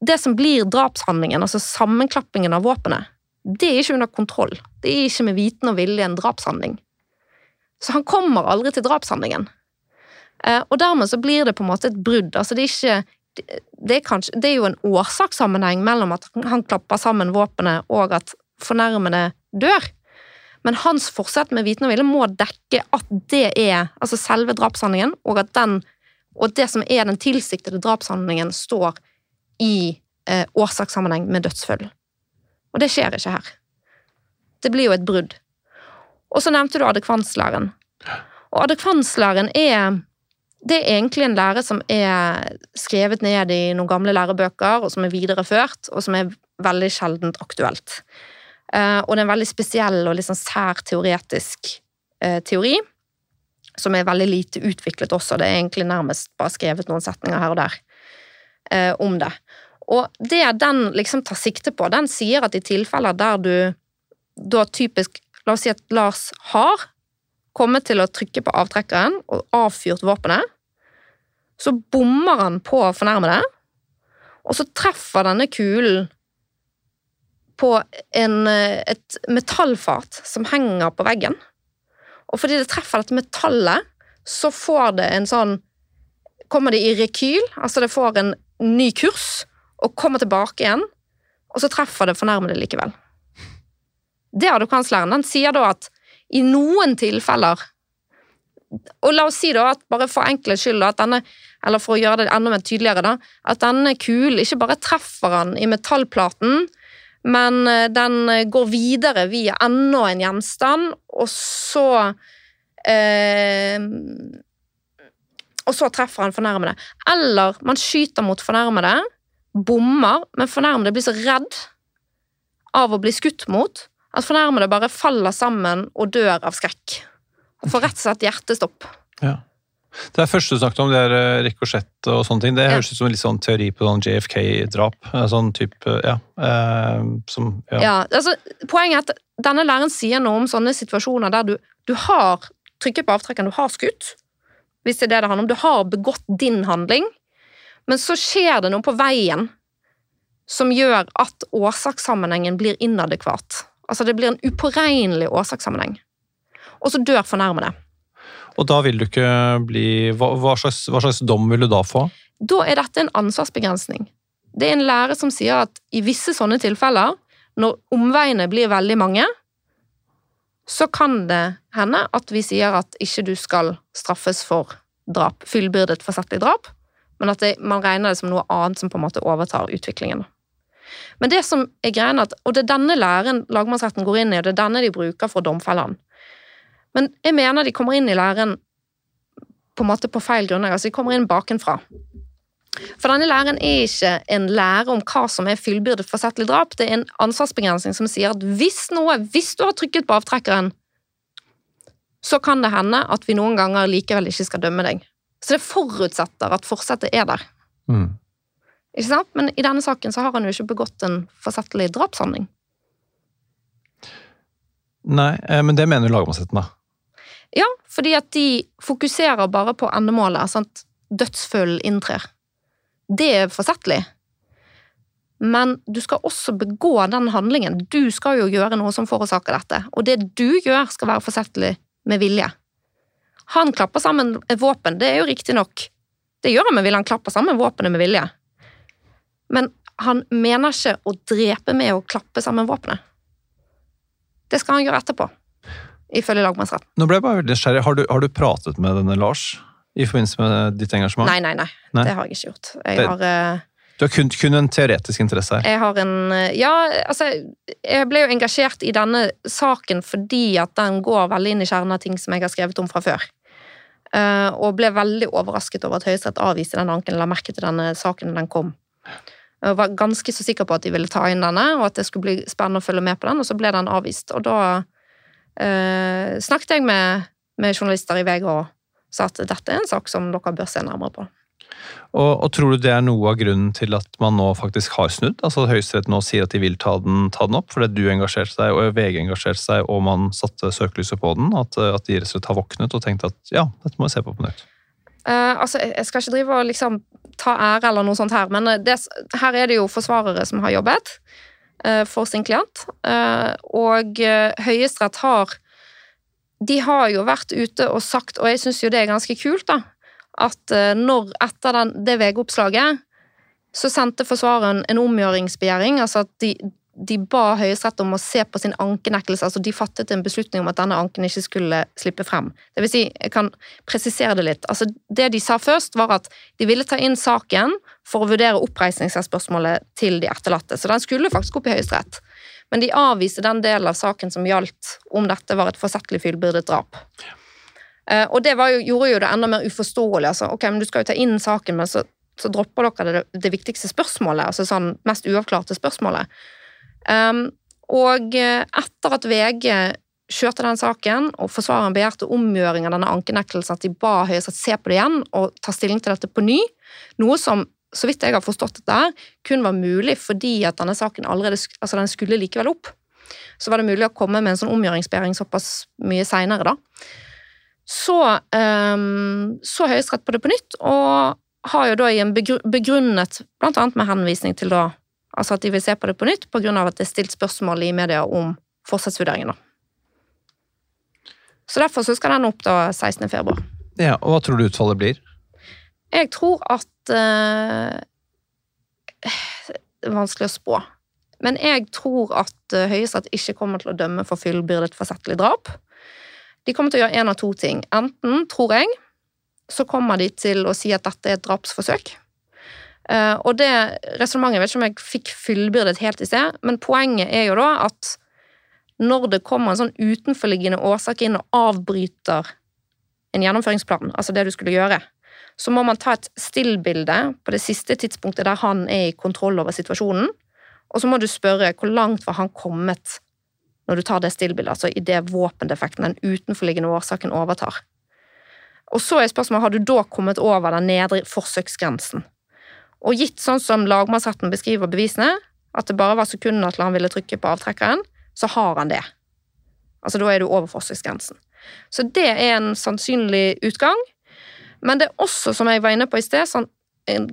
det som blir drapshandlingen, altså sammenklappingen av våpenet, det er ikke under kontroll. Det er ikke med viten og vilje en drapshandling. Så han kommer aldri til drapshandlingen. Eh, Og dermed så blir det på en måte et brudd. Altså det er ikke det er, kanskje, det er jo en årsakssammenheng mellom at han klapper sammen våpenet og at fornærmede dør. Men hans forsett med viten og vilje må dekke at det er altså selve drapshandlingen, og at den, og det som er den tilsiktede drapshandlingen, står i eh, årsakssammenheng med dødsfølgen. Og det skjer ikke her. Det blir jo et brudd. Og så nevnte du adekvanslæren. Og adekvanslæren er det er egentlig en lære som er skrevet ned i noen gamle lærebøker, og som er videreført, og som er veldig sjeldent aktuelt. Eh, og det er en veldig spesiell og sånn sær teoretisk eh, teori, som er veldig lite utviklet også. Det er egentlig nærmest bare skrevet noen setninger her og der eh, om det. Og det den liksom tar sikte på, den sier at i tilfeller der du da typisk La oss si at Lars har kommet til å trykke på avtrekkeren og avfyrt våpenet, så bommer han på fornærmede, og så treffer denne kulen på en, eh, et metallfat som henger på veggen. Og fordi det treffer dette metallet, så får det en sånn Kommer det i rekyl, altså det får en ny kurs, og kommer tilbake igjen, og så treffer det fornærmede likevel. Det er kanslæren. Den sier da at i noen tilfeller Og la oss si da at bare for enkelhets skyld, at denne, eller for å gjøre det enda mer tydeligere, da, at denne kulen ikke bare treffer han i metallplaten, men eh, den går videre via enda en gjenstand, og så eh, Og så treffer han fornærmede. Eller man skyter mot fornærmede, bommer, men fornærmede blir så redd av å bli skutt mot at fornærmede bare faller sammen og dør av skrekk. Får rett og slett hjertestopp. Ja. Det er første du snakket om, det er eh, rikosjett og sånne ting. Det Ja. høres ut som en litt sånn teori på sånn JFK-drap. eh, Sånn type, ja. eh, Som, ja. Ja, altså, poenget er at denne læreren sier noe om sånne situasjoner der du, du har trykket på avtrekkeren, du har skutt, hvis det er det det handler om. Du har begått din handling, men så skjer det noe på veien som gjør at årsakssammenhengen blir inadekvat. Altså det blir en upåregnelig årsakssammenheng. Og så dør fornærmede. Og da vil du ikke bli hva, hva, slags, hva slags dom vil du da få? Da er dette en ansvarsbegrensning. Det er en lære som sier at i visse sånne tilfeller, når omveiene blir veldig mange, så kan det hende at vi sier at ikke du skal straffes for drap, fullbyrdet forsettlig drap, men at det, man regner det som noe annet som på en måte overtar utviklingen. Men det som er greien at, og det er denne læren lagmannsretten går inn i, og det er denne de bruker for å domfelle han. Men jeg mener de kommer inn i læren på en måte på feil grunnlag, altså de kommer inn bakenfra. For denne læren er ikke en lære om hva som er fullbyrdet forsettlig drap, det er en ansvarsbegrensning som sier at hvis noe, hvis du har trykket på avtrekkeren, så kan det hende at vi noen ganger likevel ikke skal dømme deg. Så det forutsetter at forsettet er der. Mm. Ikke sant? Men i denne saken så har han jo ikke begått en forsettlig drapshandling. Nei, eh, men det mener jo lagmannsretten, da. Ja, fordi at de fokuserer bare på endemålet, sant? dødsfull inntrer. Det er forsettlig. men du skal også begå den handlingen. Du skal jo gjøre noe som forårsaker dette, og det du gjør, skal være forsettlig med vilje. Han klapper sammen våpen, det er jo riktig nok. Det gjør han med vilje, han klapper sammen våpenet med vilje. Men han mener ikke å drepe med å klappe sammen våpenet. Det skal han gjøre etterpå, ifølge lagmannsretten. Nå ble jeg bare veldig nysgjerrig. Har, du- har du pratet med denne Lars i forbindelse med ditt engasjement? Nei, nei, nei, Nei. Det har jeg ikke gjort. Jeg Det- har, eh, Du har kun, kun en teoretisk interesse her. jeg har en eh, Ja, altså Jeg ble jo engasjert i denne saken fordi at den går veldig inn i kjernen av ting som jeg har skrevet om fra før. Uh, og ble veldig overrasket over at Høyesterett avviste den anken, la merke til denne saken da den kom. Jeg var ganske så sikker på at de ville ta inn denne, og at det skulle bli spennende å følge med på den, og så ble den avvist. Og da eh, snakket jeg med, med journalister i VG og sa at dette er en sak som dere bør se nærmere på. Og, og tror du det er noe av grunnen til at man nå faktisk har snudd? Altså at Høyesterett nå sier at de vil ta den, ta den opp, fordi du engasjerte deg, og VG engasjerte seg, og man satte søkelyset på den? At, at de rett har våknet og tenkt at ja, dette må vi se på på nytt? Eh, altså, jeg skal ikke drive og liksom ta ære eller noe sånt her, men eh, det, her er det jo forsvarere som har jobbet for sin klient, eh, og uh, Høyesterett har De har jo vært ute og sagt, og jeg syns jo det er ganske kult, da, at eh, når etter den, det VG-oppslaget så sendte forsvareren en omgjøringsbegjæring, altså at de, de ba Høyesterett om å se på sin ankenektelse, altså de fattet en beslutning om at denne anken ikke skulle slippe frem. Det vil si, jeg kan presisere det litt. Altså, det de sa først, var at de ville ta inn saken for å vurdere oppreisningsspørsmålet til de etterlatte, så den skulle faktisk opp i Høyesterett. Men de avviste den delen av saken som gjaldt om dette var et forsettlig fullbyrdet drap. Eh, Og det jo, gjorde jo det enda mer uforståelig. altså, ok, men Du skal jo ta inn saken, men så, så dropper dere det, det viktigste spørsmålet, altså sånn mest uavklarte spørsmålet. Um, og eh, etter at VG kjørte den saken, og forsvareren begjærte omgjøring av denne ankenektelsen, at de ba Høyesterett se på det igjen og ta stilling til dette på ny, noe som, så vidt jeg har forstått dette kun var mulig fordi at denne saken allerede altså den skulle likevel opp. Så var det mulig å komme med en sånn omgjøringsbegjæring såpass mye seinere, da. Så um, så Høyesterett på det på nytt, og har jo da i en begrunnet, annet med henvisning til da Altså at de vil se på det på nytt, av at det er stilt spørsmål i media om fortsettsvurderingen. da. Så derfor så skal den opp da 16. februar. Ja, og Hva tror du utfallet blir? Jeg tror at eh, Det er vanskelig å spå. Men jeg tror at eh, Høyesterett ikke kommer til å dømme for fullbyrdet forsettlig drap. De kommer til å gjøre én av to ting. Enten, tror jeg, så kommer de til å si at dette er et drapsforsøk. Eh, og det resonnementet, vet ikke om jeg fikk fullbyrdet helt i sted, men poenget er jo da at når det kommer en sånn utenforliggende årsak inn og avbryter en gjennomføringsplan, altså det du skulle gjøre, så må man ta et stillbilde på det siste tidspunktet der han er i kontroll over situasjonen, og så må du spørre hvor langt var han kommet når du tar det stillbildet, altså i det våpendefekten, den utenforliggende årsaken overtar. Og så er spørsmålet, har du da kommet over den nedre forsøksgrensen? Og gitt sånn som lagmannsretten beskriver bevisene, at det bare var sekunder til han ville trykke på avtrekkeren, så har han det. Altså da er du over forsøksgrensen. Så det er en sannsynlig utgang. Men det er også, som jeg var inne på i sted, sånn,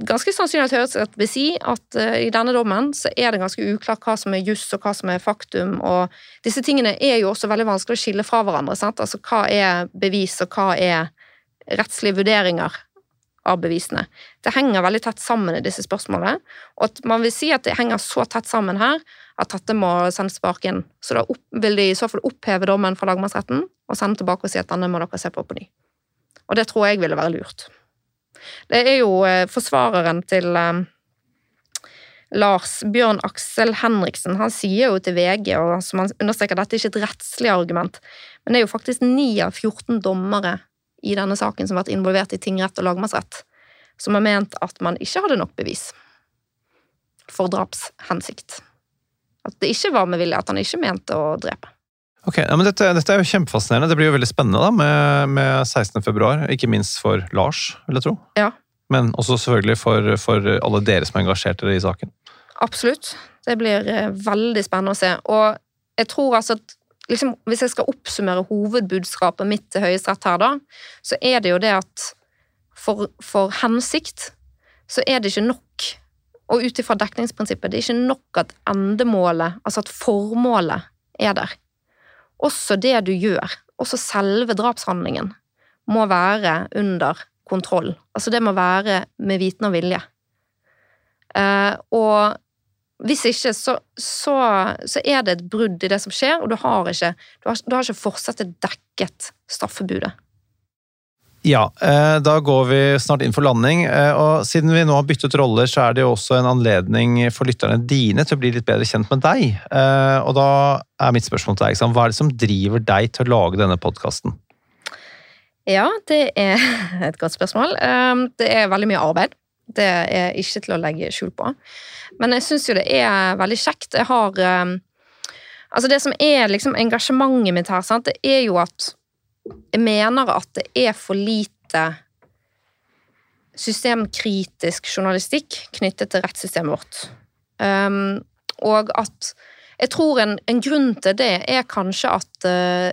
ganske sannsynlig at Høyesterett vil si at uh, i denne dommen så er det ganske uklart hva som er juss og hva som er faktum, og disse tingene er jo også veldig vanskelig å skille fra hverandre. Sant? Altså hva er bevis, og hva er rettslige vurderinger av bevisene. Det henger veldig tett sammen i disse spørsmålene, og at man vil si at det henger så tett sammen her at dette må sendes tilbake igjen. Så da opp, vil de i så fall oppheve dommen fra lagmannsretten og sende tilbake og si at denne må dere se på på ny. Og det tror jeg ville være lurt. Det er jo eh, forsvareren til eh, Lars Bjørn Aksel Henriksen. Han sier jo til VG, og som han understreker, dette er ikke et rettslig argument, men det er jo faktisk 9 av 14 dommere i denne saken som har vært involvert i tingrett og lagmannsrett, som har ment at man ikke hadde nok bevis for drapshensikt. At det ikke var med vilje, at han ikke mente å drepe. Ok, ja, men dette, dette er jo kjempefascinerende. Det blir jo veldig spennende da, med, med 16. februar. Ikke minst for Lars, vil jeg tro. Ja. Men også selvfølgelig for, for alle dere som er engasjert i saken. Absolutt. Det blir eh, veldig spennende å se. Og jeg tror altså at liksom, Hvis jeg skal oppsummere hovedbudskapet mitt til Høyesterett her, da, så er det jo det at for, for hensikt så er det ikke nok og ut ifra dekningsprinsippet, det er ikke nok at endemålet, altså at formålet, er der. Også det du gjør, også selve drapshandlingen, må være under kontroll. Altså det må være med viten og vilje. Eh, og hvis ikke, så, så, så, er det et brudd i det som skjer, og du har ikke, du ikke fortsatt dekket straffebudet. Ja, eh, da går vi snart inn for landing. Eh, og Siden vi nå har byttet roller, så er det jo også en anledning for lytterne dine til å bli litt bedre kjent med deg. Eh, og da er mitt spørsmål til deg, hva er det som driver deg til å lage denne podkasten? Ja, det er et godt spørsmål. Det er veldig mye arbeid. Det er ikke til å legge skjul på. Men jeg syns jo det er veldig kjekt. Jeg har Altså, det som er liksom engasjementet mitt her, sant, det er jo at mener at det er for lite systemkritisk journalistikk knyttet til rettssystemet vårt. Um, og at jeg tror en, en, grunn til det er kanskje at uh,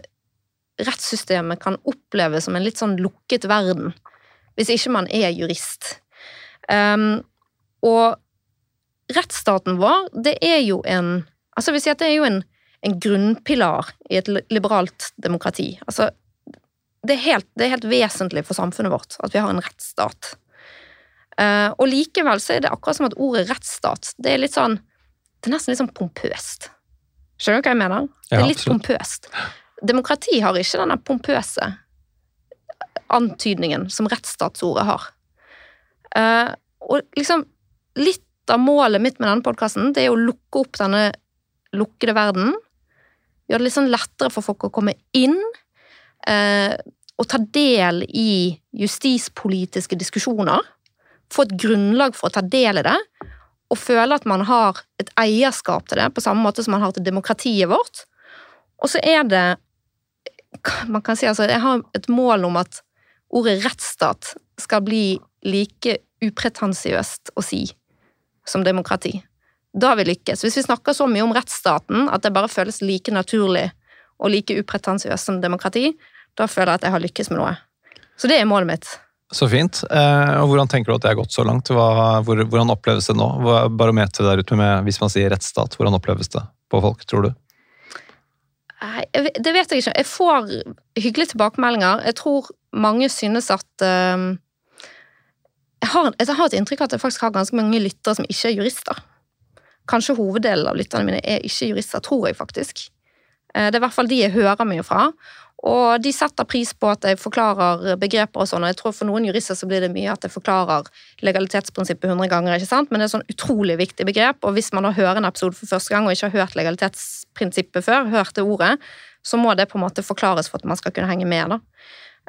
rettssystemet kan oppleves som en litt sånn lukket verden, hvis ikke man er jurist. Um, og rettsstaten vår, det er jo en Altså, vi sier at det er jo en, en grunnpilar i et liberalt demokrati. Altså, det er, helt, det er helt vesentlig for samfunnet vårt at vi har en rettsstat. Uh, og likevel så er det akkurat som at ordet rettsstat det er litt sånn Det er nesten litt sånn pompøst. Skjønner du hva jeg mener? Det er litt ja, pompøst. Demokrati har ikke denne pompøse antydningen som rettsstatsordet har. Uh, og liksom litt av målet mitt med denne podkasten er å lukke opp denne lukkede verden. Gjøre det litt sånn lettere for folk å komme inn. Uh, å ta del i justispolitiske diskusjoner, få et grunnlag for å ta del i det, og føle at man har et eierskap til det, på samme måte som man har til demokratiet vårt. Og så er det Man kan si altså Jeg har et mål om at ordet rettsstat skal bli like upretensiøst å si som demokrati. Da har vi lykkes. Hvis vi snakker så mye om rettsstaten at det bare føles like naturlig og like upretensiøst som demokrati, da føler jeg at jeg har lykkes med noe. Så det er målet mitt. Så fint. Eh, og Hvordan tenker du at det har gått så langt? Hva, hvor, hvordan oppleves det nå? Hva er barometeret der ute med, hvis man sier rettsstat? Hvordan oppleves det på folk, tror du? Det vet jeg ikke. Jeg får hyggelige tilbakemeldinger. Jeg tror mange synes at uh, jeg, har, jeg, har, et inntrykk av at jeg faktisk har ganske mange lyttere som ikke er jurister. Kanskje hoveddelen av lytterne mine er ikke jurister, tror jeg faktisk. Uh, det er i hvert fall de jeg hører mye fra. Og de setter pris på at jeg forklarer begreper og sånn, og jeg tror for noen jurister så blir det mye at jeg forklarer legalitetsprinsippet 100 ganger, ikke sant? men det er et sånn utrolig viktig begrep, og hvis man da hører en episode for første gang og ikke har hørt legalitetsprinsippet før, hørt det ordet, så må det på en måte forklares for at man skal kunne henge med, da.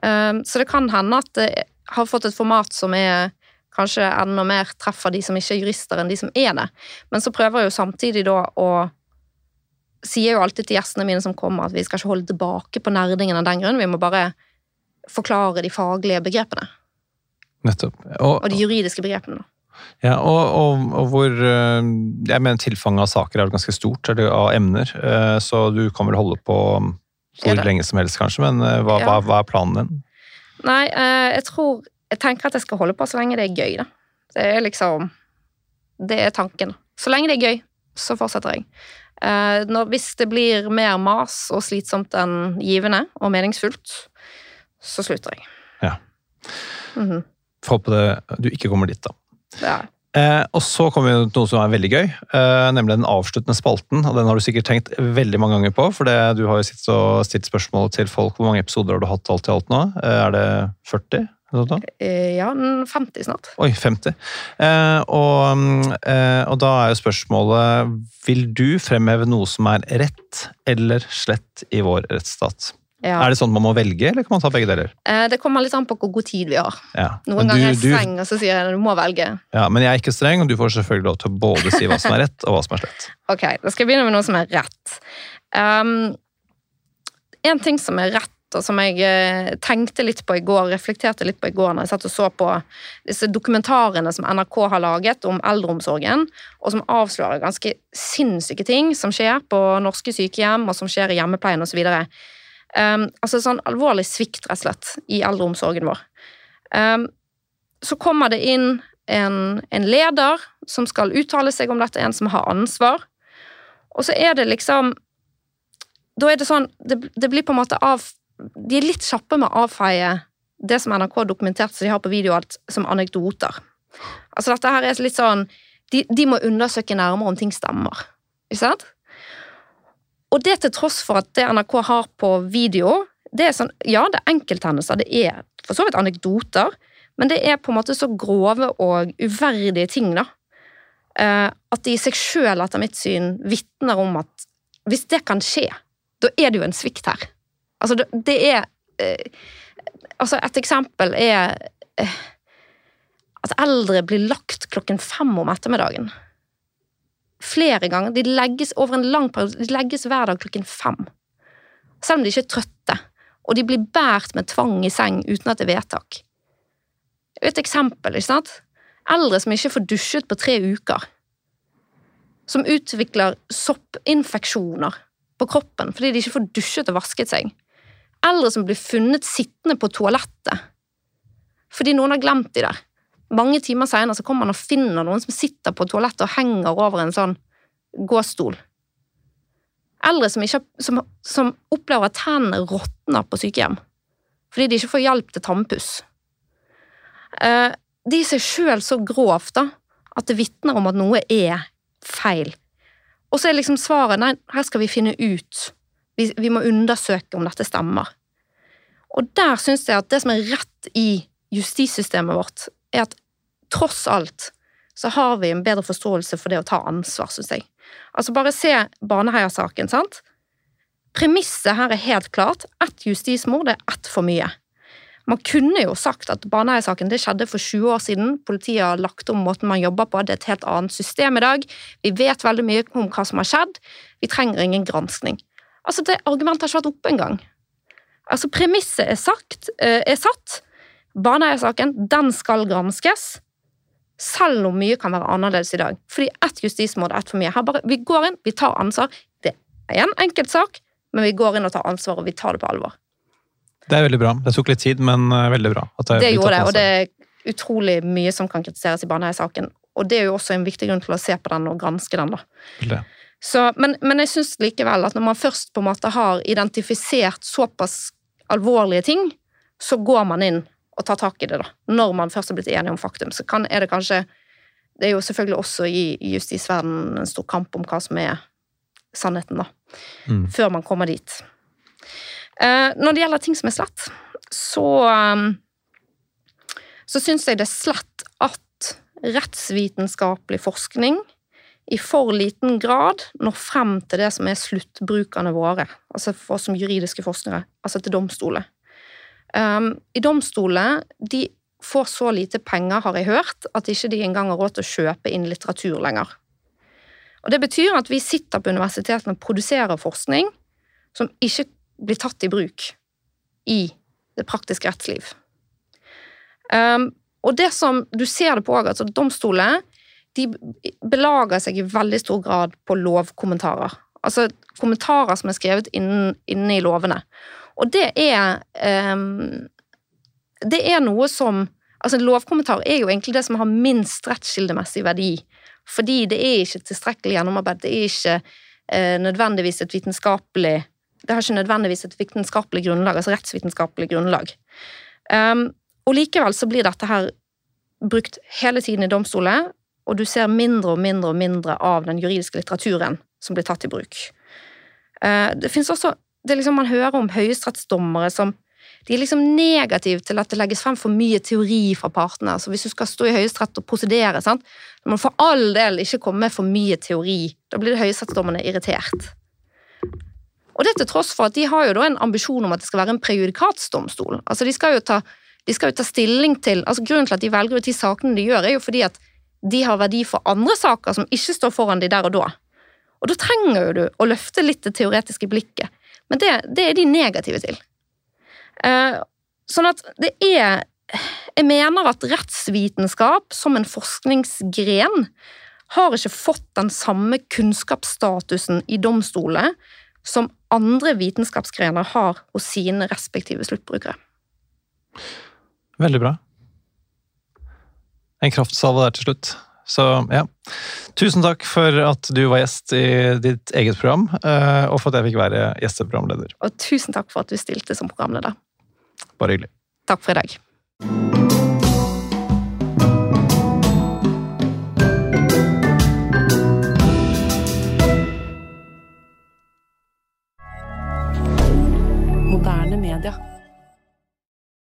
Ehm, så det kan hende at det har fått et format som er kanskje enda mer treffer de som ikke er jurister, enn de som er det. Men så prøver jeg jo samtidig da å sier jo alltid til gjestene mine som kommer, at vi skal ikke holde tilbake på nerdingen av den grunn. Vi må bare forklare de faglige begrepene. Nettopp. Og, og de juridiske begrepene. Ja, og, og, og, hvor eh, Jeg mener tilfanget av saker er ganske stort, eller av emner. Eh, så du kan vel holde på hvor lenge som helst, kanskje. Men eh, hva, ja. hva, hva er planen din? Nei, jeg tror Jeg tenker at jeg skal holde på så lenge det er gøy, da. Det er liksom Det er tanken. Så lenge det er gøy, så fortsetter jeg. Eh, når, hvis det blir mer mas og slitsomt enn givende og meningsfullt, så slutter jeg. Ja. Mm -hmm. Får håpe det, du ikke kommer dit, da. Ja. Eh, og så kommer vi til noe som er veldig gøy, eh, nemlig den avsluttende spalten. og Den har du sikkert tenkt veldig mange ganger på, for det, du har jo sittet og stilt spørsmål til folk. Hvor mange episoder har du hatt alt i alt nå? Eh, er det 40? Eh, ja, 50 snart. Oi, 50. Eh, og, eh, og, da er jo spørsmålet Vil du fremheve noe som er rett eller slett i vår rettsstat? Ja. Er det sånn man må velge, eller kan man ta begge deler? Eh, det kommer litt an på hvor god tid vi har. Ja. Noen ganger er jeg streng, og så sier jeg at du må velge. Ja, Men jeg er ikke streng, og du får selvfølgelig lov til å både si hva som er rett, og hva som er slett. Ok, Da skal jeg begynne med noe som er rett. Um, en ting som er rett og som jeg eh, tenkte litt på i går, reflekterte litt på i går når jeg satt og så på disse dokumentarene som NRK har laget om eldreomsorgen, og som avslører ganske sinnssyke ting som skjer på norske sykehjem, og som skjer i hjemmepleien osv. Um, ehm, altså sånn alvorlig svikt, rett og slett, i eldreomsorgen vår. Um, så kommer det inn en, en leder som skal uttale seg om dette, en som har ansvar. Og så er det liksom Da er det sånn Det, det blir på en måte av De er litt kjappe med å avfeie det som NRK har dokumentert så de har på video, alt som anekdoter. Altså dette her er litt sånn De, de må undersøke nærmere om ting stemmer. Ikke sant? Og det til tross for at det NRK har på video, det er sånn Ja, det er enkelthendelser, det er for så vidt anekdoter, men det er på en måte så grove og uverdige ting, da. eh, At det i seg sjøl, etter mitt syn, vitner om at hvis det kan skje, da er det jo en svikt her. Altså, det, er eh, Altså, et eksempel er eh, at eldre blir lagt klokken fem om ettermiddagen. Flere ganger. De legges over en lang periode, de legges hver dag klokken fem. Selv om de ikke er trøtte. Og de blir båret med tvang i seng uten at det er vedtak. Et eksempel, ikke sant? Eldre som ikke får dusjet på tre uker. Som utvikler soppinfeksjoner på kroppen fordi de ikke får dusjet og vasket seg. Eldre som blir funnet sittende på toalettet fordi noen har glemt de der. Mange timer senere kommer man og finner noen som sitter på toalettet og henger over en sånn gåstol. Eldre som, ikke, som, som opplever at tennene råtner på sykehjem fordi de ikke får hjelp til tannpuss. De ser seg sjøl så grovt da, at det vitner om at noe er feil. Og så er liksom svaret nei, her skal vi finne ut. Vi, vi må undersøke om dette stemmer. Og der syns jeg at det som er rett i justissystemet vårt, er at tross alt så har vi en bedre forståelse for det å ta ansvar, syns jeg. Altså bare se Baneheia-saken, sant? Premisset her er helt klart. Ett justismord er ett for mye. Man kunne jo sagt at Baneheia-saken det skjedde for 20 år siden. Politiet har lagt om måten man jobber på, det er et helt annet system i dag. Vi vet veldig mye om hva som har skjedd. Vi trenger ingen granskning. Altså, Det argumentet har ikke vært oppe engang. Altså, Premisset er, sagt, eh, er satt. Baneheia-saken, den skal granskes. Selv om mye kan være annerledes i dag. Fordi ett justismord er ett for mye. Bare, vi går inn, vi tar ansvar. Det er en enkelt sak, men vi går inn og tar ansvar, og vi tar det på alvor. Det er veldig bra. Det tok litt tid, men uh, veldig bra. det, det gjorde det, og det er utrolig mye som kan kritiseres i Baneheia-saken. Og det er jo også en viktig grunn til å se på den og granske den. da. Så, men, men, jeg syns likevel at når man først på en måte har identifisert såpass alvorlige ting, så går man inn og tar tak i det, da. Når man først har blitt enige om faktum. Så kan, er det kanskje Det er jo selvfølgelig også i, i justisverdenen en stor kamp om hva som er sannheten, da. Mm. Før man kommer dit. Uh, når det gjelder ting som er slett, så um, så syns jeg det er slett at rettsvitenskapelig forskning i for liten grad når frem til det som er sluttbrukerne våre, altså for oss som juridiske forskere, altså til domstolene. Um, I domstolene de får så lite penger, har jeg hørt, at ikke de engang har råd til å kjøpe inn litteratur lenger. Og Det betyr at vi sitter på universitetene og produserer forskning som ikke blir tatt i bruk i det praktiske rettsliv. Um, og det som du ser det på òg, altså domstoler de belager seg i veldig stor grad på lovkommentarer. Altså kommentarer som er skrevet inne, i lovene. Og det er um, Det er noe som Altså, en lovkommentar er jo egentlig det som har minst rettskildemessig verdi. Fordi det er ikke tilstrekkelig gjennomarbeid. Det er ikke uh, nødvendigvis et vitenskapelig Det har ikke nødvendigvis et vitenskapelig grunnlag, altså rettsvitenskapelig grunnlag. Um, og likevel så blir dette her brukt hele tiden i domstoler, og du ser mindre og mindre og mindre av den juridiske litteraturen som blir tatt i bruk. Eh, det finnes også det liksom Man hører om høyesterettsdommere som de er liksom negative til at det legges frem for mye teori fra partene. Så Hvis du skal stå i Høyesterett og prosedere, sant? må du for all del ikke komme med for mye teori. Da blir det høyesterettsdommerne irritert. Og det til tross for at de har jo da en ambisjon om at det skal være en prejudikatsdomstol. Altså de skal jo ta, skal jo ta stilling til altså Grunnen til at de velger ut de sakene de gjør, er jo fordi at de har verdi for andre saker som ikke står foran de der og da. Og da trenger jo du å løfte litt det teoretiske blikket. Men det, det er de negative til. Eh, sånn at det er Jeg mener at rettsvitenskap som en forskningsgren har ikke fått den samme kunnskapsstatusen i domstolene som andre vitenskapsgrener har hos sine respektive sluttbrukere. Veldig bra. En kraftsalve der til slutt. Så ja. Tusen takk for at du var gjest i ditt eget program, eh, og for at jeg fikk være gjesteprogramleder. Og tusen takk for at du stilte som programleder. Bare hyggelig. Takk for i dag.